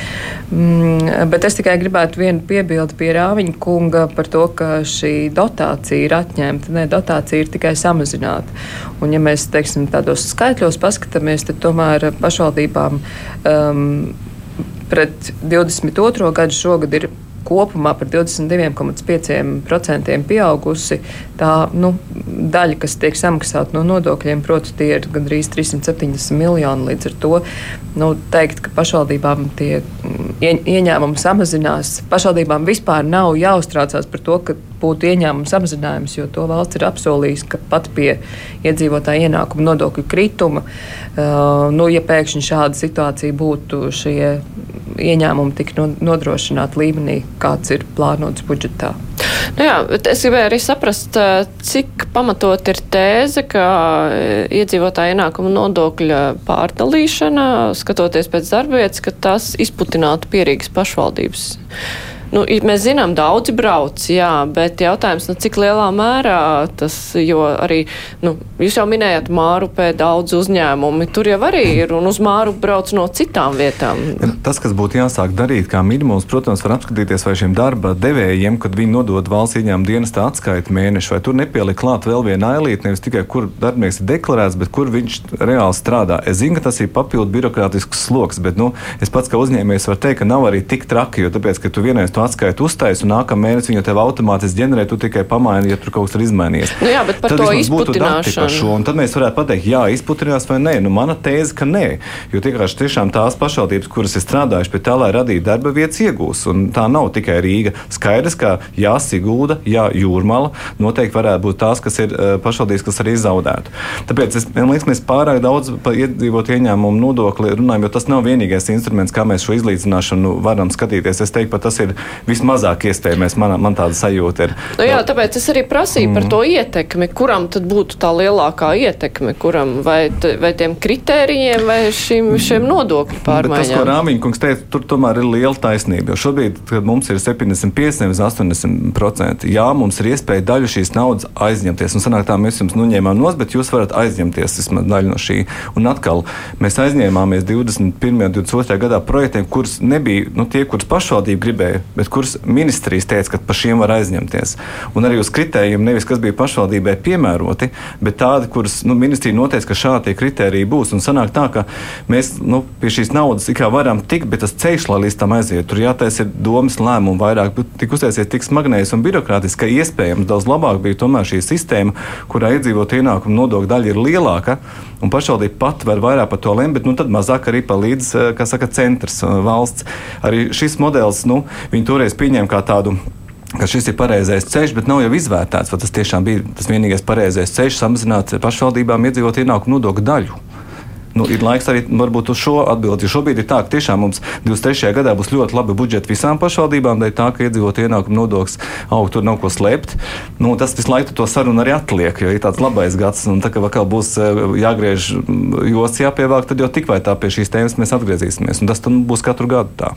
Mm, bet es tikai gribētu vienu piebildi pie Rāviņa kunga par to, ka šī dotācija ir atņemta. Nē, dotācija ir tikai samazināta. Un, ja mēs teiksim, tādos skaitļos paskatāmies, tad tomēr pašvaldībām um, pret 22. gadu šogad ir kopumā par 22,5% pieaugusi tā nu, daļa, kas tiek samaksāta no nodokļiem. Proti, tie ir gandrīz 370 miljoni. Līdz ar to nu, teikt, ka pašvaldībām tie ieņēmumi samazinās. Pašvaldībām vispār nav jāuztraucās par to, ka būtu ieņēmuma samazinājums, jo to valsts ir apsolījusi, ka pat pie iedzīvotāja ienākuma nodokļu krituma, uh, nu, ja pēkšņi šāda situācija būtu, šie ieņēmumi tik nodrošināti līmenī, kāds ir plānots budžetā. Nu jā, es gribēju arī saprast, cik pamatot ir tēze, ka iedzīvotāja ienākuma nodokļa pārdalīšana, skatoties pēc darbvietas, ka tas izputinātu pierīgas pašvaldības. Nu, mēs zinām, daudzi brauc, jā, bet jautājums, nu, cik lielā mērā tas, jo arī, nu, jūs jau minējat Mārupē daudz uzņēmumi, tur jau arī ir, un uz Māru brauc no citām vietām. Tas, kas būtu jāsāk darīt, kā minimums, protams, var apskatīties, vai šiem darba devējiem, kad viņi nodod valsts ieņēmuma dienesta atskaiti mēnešu, vai tur nepieliek klāt vēl viena ailīte, nevis tikai kur darbinieks ir deklarēts, bet kur viņš reāli strādā. Es zinu, ka tas ir papildu birokrātisks sloks, bet, nu, es pats kā uzņēmējs varu teikt, ka nav arī tik traki, jo tāpēc, ka tu vienreiz to atskaitu uztaisīji, un nākamā mēnesī viņa tev automātiski ģenerē, tu tikai pamaini, ja tur kaut kas ir izmainījies. Nu jā, bet par tad to izputināšanu. Šo, un tad mēs varētu pateikt, jā, izputinās vai nē. Nu, mana tēze, ka nē. Jo vienkārši tiešām tās pašvaldības, kuras ir strādājušas pie tā, lai radītu darba vietas, iegūs. Un tā nav tikai Rīga. Skaidrs, ka jā, Sigūda, jā, Jūrmala noteikti varētu būt tās, kas ir uh, pašvaldības, kas arī zaudētu. Tāpēc es, man liekas, mēs pārāk daudz par iedzīvot ieņēmumu nodokli runājam, jo tas nav vienīgais instruments, kā mēs šo izlīdzināšanu varam skatīties. Es teiktu, ka tas ir vismazāk iespējamais. Man, man tāda sajūta ir. Nu, jā, tāpēc es arī prasīju mm. par to ietekmi. Kuram tad būtu tā lielākā ietekme? Kuram vai, vai tiem kritērijiem vai šim, šiem nodokļu pārmaiņām? Bet tas, ko Rāmiņkungs teica, tur tomēr ir liela taisnība. Jo šobrīd, kad mums ir 75, nevis 80%, jā, mums ir iespēja daļu šīs naudas aizņemties. Un sanāk tā, mēs jums noņēmām nos, bet jūs varat aizņemties vismaz daļu no šī. Un atkal mēs aizņēmāmies 21. un 22. gadā projektiem, kurus nebija nu, tie, kurus pašvaldība gribēja, bet kurus ministrijas teica, ka par šiem var aizņemties. Un arī uz kritērijiem nevis kas bija pašvaldībai piemēroti, bet tādi, kurus nu, ministrija noteica, ka šādi kritēriji būs. Un sanāk tā, ka mēs nu, pie šīs naudas varam tikt, bet tas ceļš, lai līdz tam aiziet, tur jātaisa domas lēmumu vairāk, bet tik uztaisies tik smagnējs un birokrātiski, ka iespējams daudz labāk bija tomēr šī sistēma, kurā iedzīvot ienākumu nodokļu daļa ir lielāka. Un pašvaldība pat var vairāk par to lemt, bet nu, tad mazāk arī palīdz, eh, kā saka, centrs eh, valsts. Arī šis modelis, nu, viņi toreies pieņēma kā tādu ka šis ir pareizais ceļš, bet nav jau izvērtēts, vai tas tiešām bija tas vienīgais pareizais ceļš, samazināt pašvaldībām iedzīvot ienākumu nodokļu daļu. Nu, ir laiks arī varbūt uz šo atbildi. Šobrīd ir tā, ka tiešām mums 23. gadā būs ļoti labi budžeti visām pašvaldībām, dēļ tā, ka iedzīvot ienākumu nodoklis aug, tur nav ko slēpt. Nu, tas visu laiku to sarunu arī atliek, jo ir tāds labais gads, un tā kā vēl būs eh, jāgriež mm, josts jāpievāk, tad jau tik vai tā pie šīs tēmas mēs atgriezīsimies. Un tas būs katru gadu tā.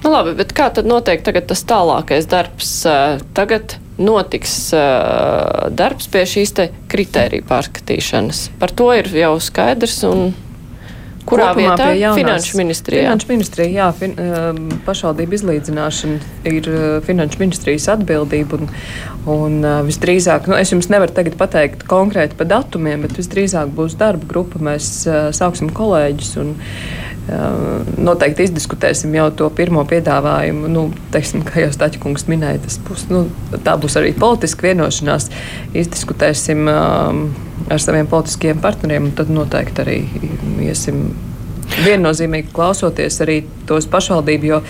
Nu, labi, bet kā tad notiek tagad tas tālākais darbs? Eh, tagad notiks uh, darbs pie šīs kritēriju pārskatīšanas. Par to ir jau skaidrs. Un... Kurā Kopumā vietā? Jaunās, finanšu ministrijā. Finanšu ministrijā, jā, fin, um, pašvaldība izlīdzināšana ir uh, finanšu ministrijas atbildība. Un, un uh, visdrīzāk, nu, es jums nevaru tagad pateikt konkrēti par datumiem, bet visdrīzāk būs darba grupa. Mēs uh, sauksim kolēģus un noteikti izdiskutēsim jau to pirmo piedāvājumu. Nu, teiksim, kā jau Staķis minēja, tas būs, nu, būs arī politiska vienošanās. Izdiskutēsim. Um, ar saviem politiskiem partneriem, tad noteikti arī iesim viennozīmīgi klausoties arī tos pašvaldību, jo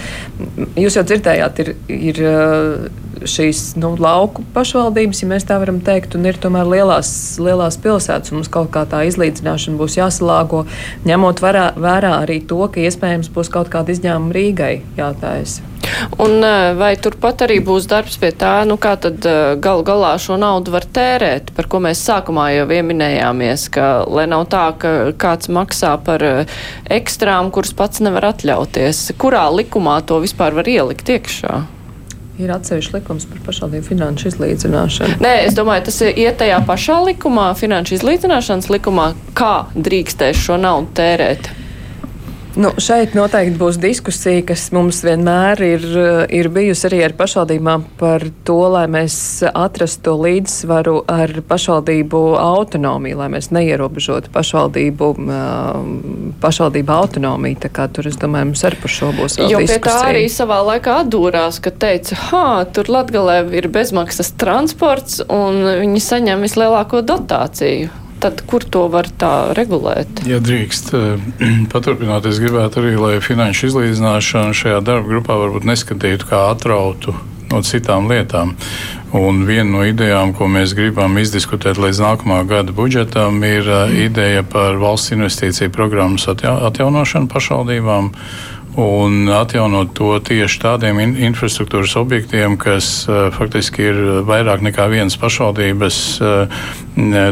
jūs jau dzirdējāt, ir, ir šīs nu, lauku pašvaldības, ja mēs tā varam teikt, un ir tomēr lielās, lielās pilsētas. Mums kaut kā tā izlīdzināšana būs jāsalāgo, ņemot vērā, vērā arī to, ka iespējams būs kaut kāda izņēmuma Rīgai jātājas. Un vai turpat arī būs darbs pie tā, nu kā tad gal galā šo naudu var tērēt, par ko mēs sākumā jau ieminējāmies, ka lai nav tā, ka kāds maksā par ekstrām, kuras pats nevar atļauties. Kurā likumā to vispār var ielikt iekšā? Ir atsevišķi likums par pašvaldību finanšu izlīdzināšanu. Nē, es domāju, tas iet tajā pašā likumā, finanšu izlīdzināšanas likumā, kā drīkstēs šo naudu tērēt. Nu, šeit noteikti būs diskusija, kas mums vienmēr ir, ir bijusi arī ar pašvaldībām par to, lai mēs atrastu līdzsvaru ar pašvaldību autonomiju, lai mēs neierobežotu pašvaldību, pašvaldību autonomiju. Tā kā tur, es domāju, mums arī par šo būs vēl jo diskusija. Jo pie tā arī savā laikā atdūrās, ka teica, ha, tur Latgalē ir bezmaksas transports un viņi saņem vislielāko dotāciju tad kur to var tā regulēt? Ja drīkst eh, paturpināt, es gribētu arī, lai finanšu izlīdzināšana šajā darba grupā varbūt neskatītu kā atrautu no citām lietām. Un viena no idejām, ko mēs gribam izdiskutēt līdz nākamā gada budžetam, ir uh, ideja par valsts investīciju programmas atjaunošanu pašvaldībām un atjaunot to tieši tādiem in infrastruktūras objektiem, kas uh, faktiski ir vairāk nekā vienas pašvaldības uh,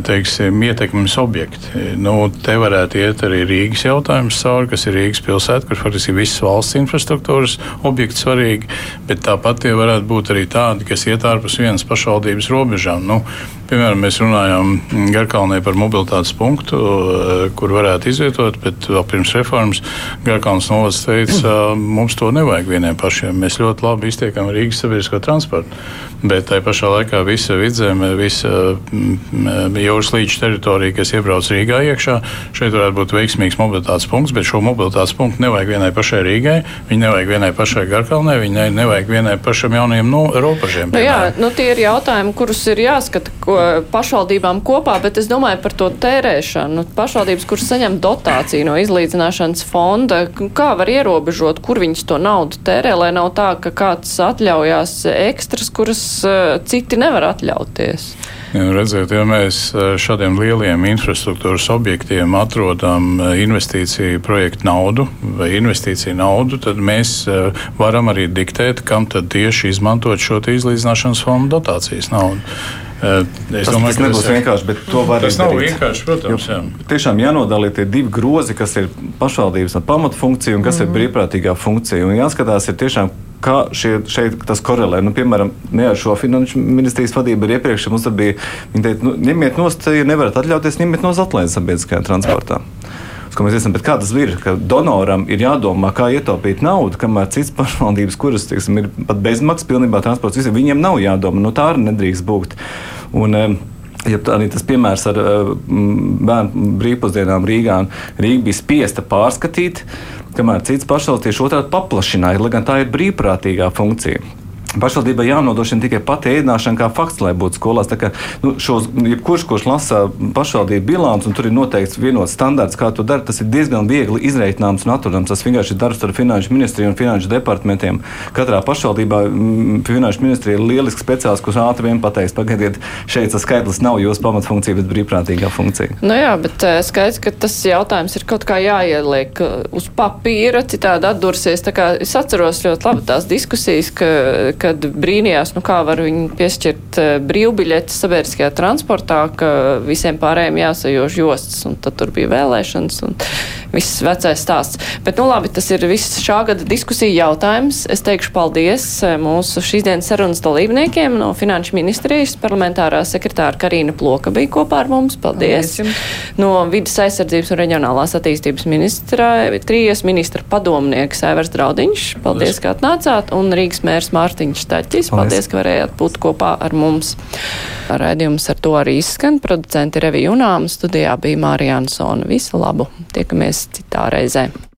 teiksim, ietekmes objekti. Nu, te varētu iet arī Rīgas jautājums cauri, kas ir Rīgas pilsēta, kur faktiski visas valsts infrastruktūras objekti svarīgi, bet tāpat tie varētu būt arī tādi, kas iet ārpus vienas pašvaldības robežām. Nu, Piemēram, mēs runājām Garkalnē par mobilitātes punktu, uh, kur varētu izvietot, bet vēl pirms reformas Garkalnas novads teica, mums to nevajag vieniem pašiem. Mēs ļoti labi iztiekam Rīgas sabiedrisko transportu, bet tai pašā laikā visa vidzeme, visa mm, jūras līča teritorija, kas iebrauc Rīgā iekšā. Šeit varētu būt veiksmīgs mobilitātes punkts, bet šo mobilitātes punktu nevajag vienai pašai Rīgai, viņi nevajag vienai pašai Garkalnē, viņi nevajag vienai pašam jaunajiem no, robežiem. Nu, jā, nu, tie ir jautājumi, kurus ir jāskata ko, pašvaldībām kopā, bet es domāju par to tērēšanu. Pašvaldības, kuras saņem dotāciju no izlīdzināšanas fonda, kā var ierobežot, kur viņas to naudu tērē, lai nav tā, ka kāds atļaujās ekstras, kuras uh, citi nevar atļauties. Ja, redziet, ja mēs eh, šādiem lieliem infrastruktūras objektiem atrodam eh, investīciju projektu naudu vai investīciju naudu, tad mēs varam arī diktēt, kam tad tieši izmantot šo izlīdzināšanas fondu dotācijas naudu. Es tas, domāju, tas nebūs tas vienkārši, bet to var darīt. Tas nav vienkārši, protams. Jā. Tiešām jānodala tie divi grozi, kas ir pašvaldības pamatfunkcija un kas mm ir mhm. brīvprātīgā funkcija. Un jāskatās, ir tiešām, kā šie, šeit tas korelē. Nu, piemēram, ne ar šo finanšu ministrijas vadību, bet iepriekš mums bija, viņi teica, nu, ņemiet nost, ja nevarat atļauties, ņemiet nost atlaides sabiedriskajā transportā. Ko mēs esam, bet kā tas ir, ka donoram ir jādomā, kā ietaupīt naudu, kamēr citas pašvaldības, kuras teiksim, ir pat bezmaksas, pilnībā transports, visiem, viņiem nav jādomā, no tā arī nedrīkst būt. Un, Ja arī tas piemērs ar bērnu brīvpusdienām Rīgā, Rīga bija spiesta pārskatīt kamēr cits pašvaldības tieši otrādi paplašināja, lai gan tā ir brīvprātīgā funkcija. Pašvaldībai jānodrošina tikai pati ēdināšana, kā fakts, lai būtu skolās. Kā, nu, šos, jebkurš, kurš lasa pašvaldību bilanci, un tur ir noteikts vienots standarts, kā to dara, tas ir diezgan viegli izreikināms un atrodams. Tas vienkārši ir darbs ar finanšu ministriju un finanšu departamentiem. Katrā pašvaldībā mm, finanšu ministrija ir lielisks speciālists, kurš ātri vien pateiks, pagaidiet, šeit tas skaitlis nav jūsu pamatfunkcija, bet brīvprātīgā funkcija. Nu jā, bet eh, skaidrs, ka tas jautājums ir kaut kā jāieliek uh, uz papīra, citādi atdursies. Es atceros ļoti labi tās diskusijas, ka, kad brīnījās, nu kā var viņu piešķirt eh, brīvbiļetes sabiedriskajā transportā, ka visiem pārējiem jāsajož jostas, un tad tur bija vēlēšanas un viss vecais stāsts. Bet, nu labi, tas ir viss šā gada diskusija jautājums. Es teikšu paldies eh, mūsu šīs dienas sarunas dalībniekiem no Finanšu ministrijas. Parlamentārā sekretāra Karina Ploka bija kopā ar mums. Paldies! paldies. No vidas aizsardzības un reģionālās attīstības ministra, trijas ministra padomnieks Aivars Draudiņš. Paldies, paldies. ka atnācāt! Un Rīgas mērs Mārtiņš Mārtiņš Taķis. Paldies. Paldies, ka varējāt būt kopā ar mums. Raidījums ar to arī izskan. Producenti Revi Junām studijā bija Mārija Ansona. Visu labu! Tiekamies citā reizē!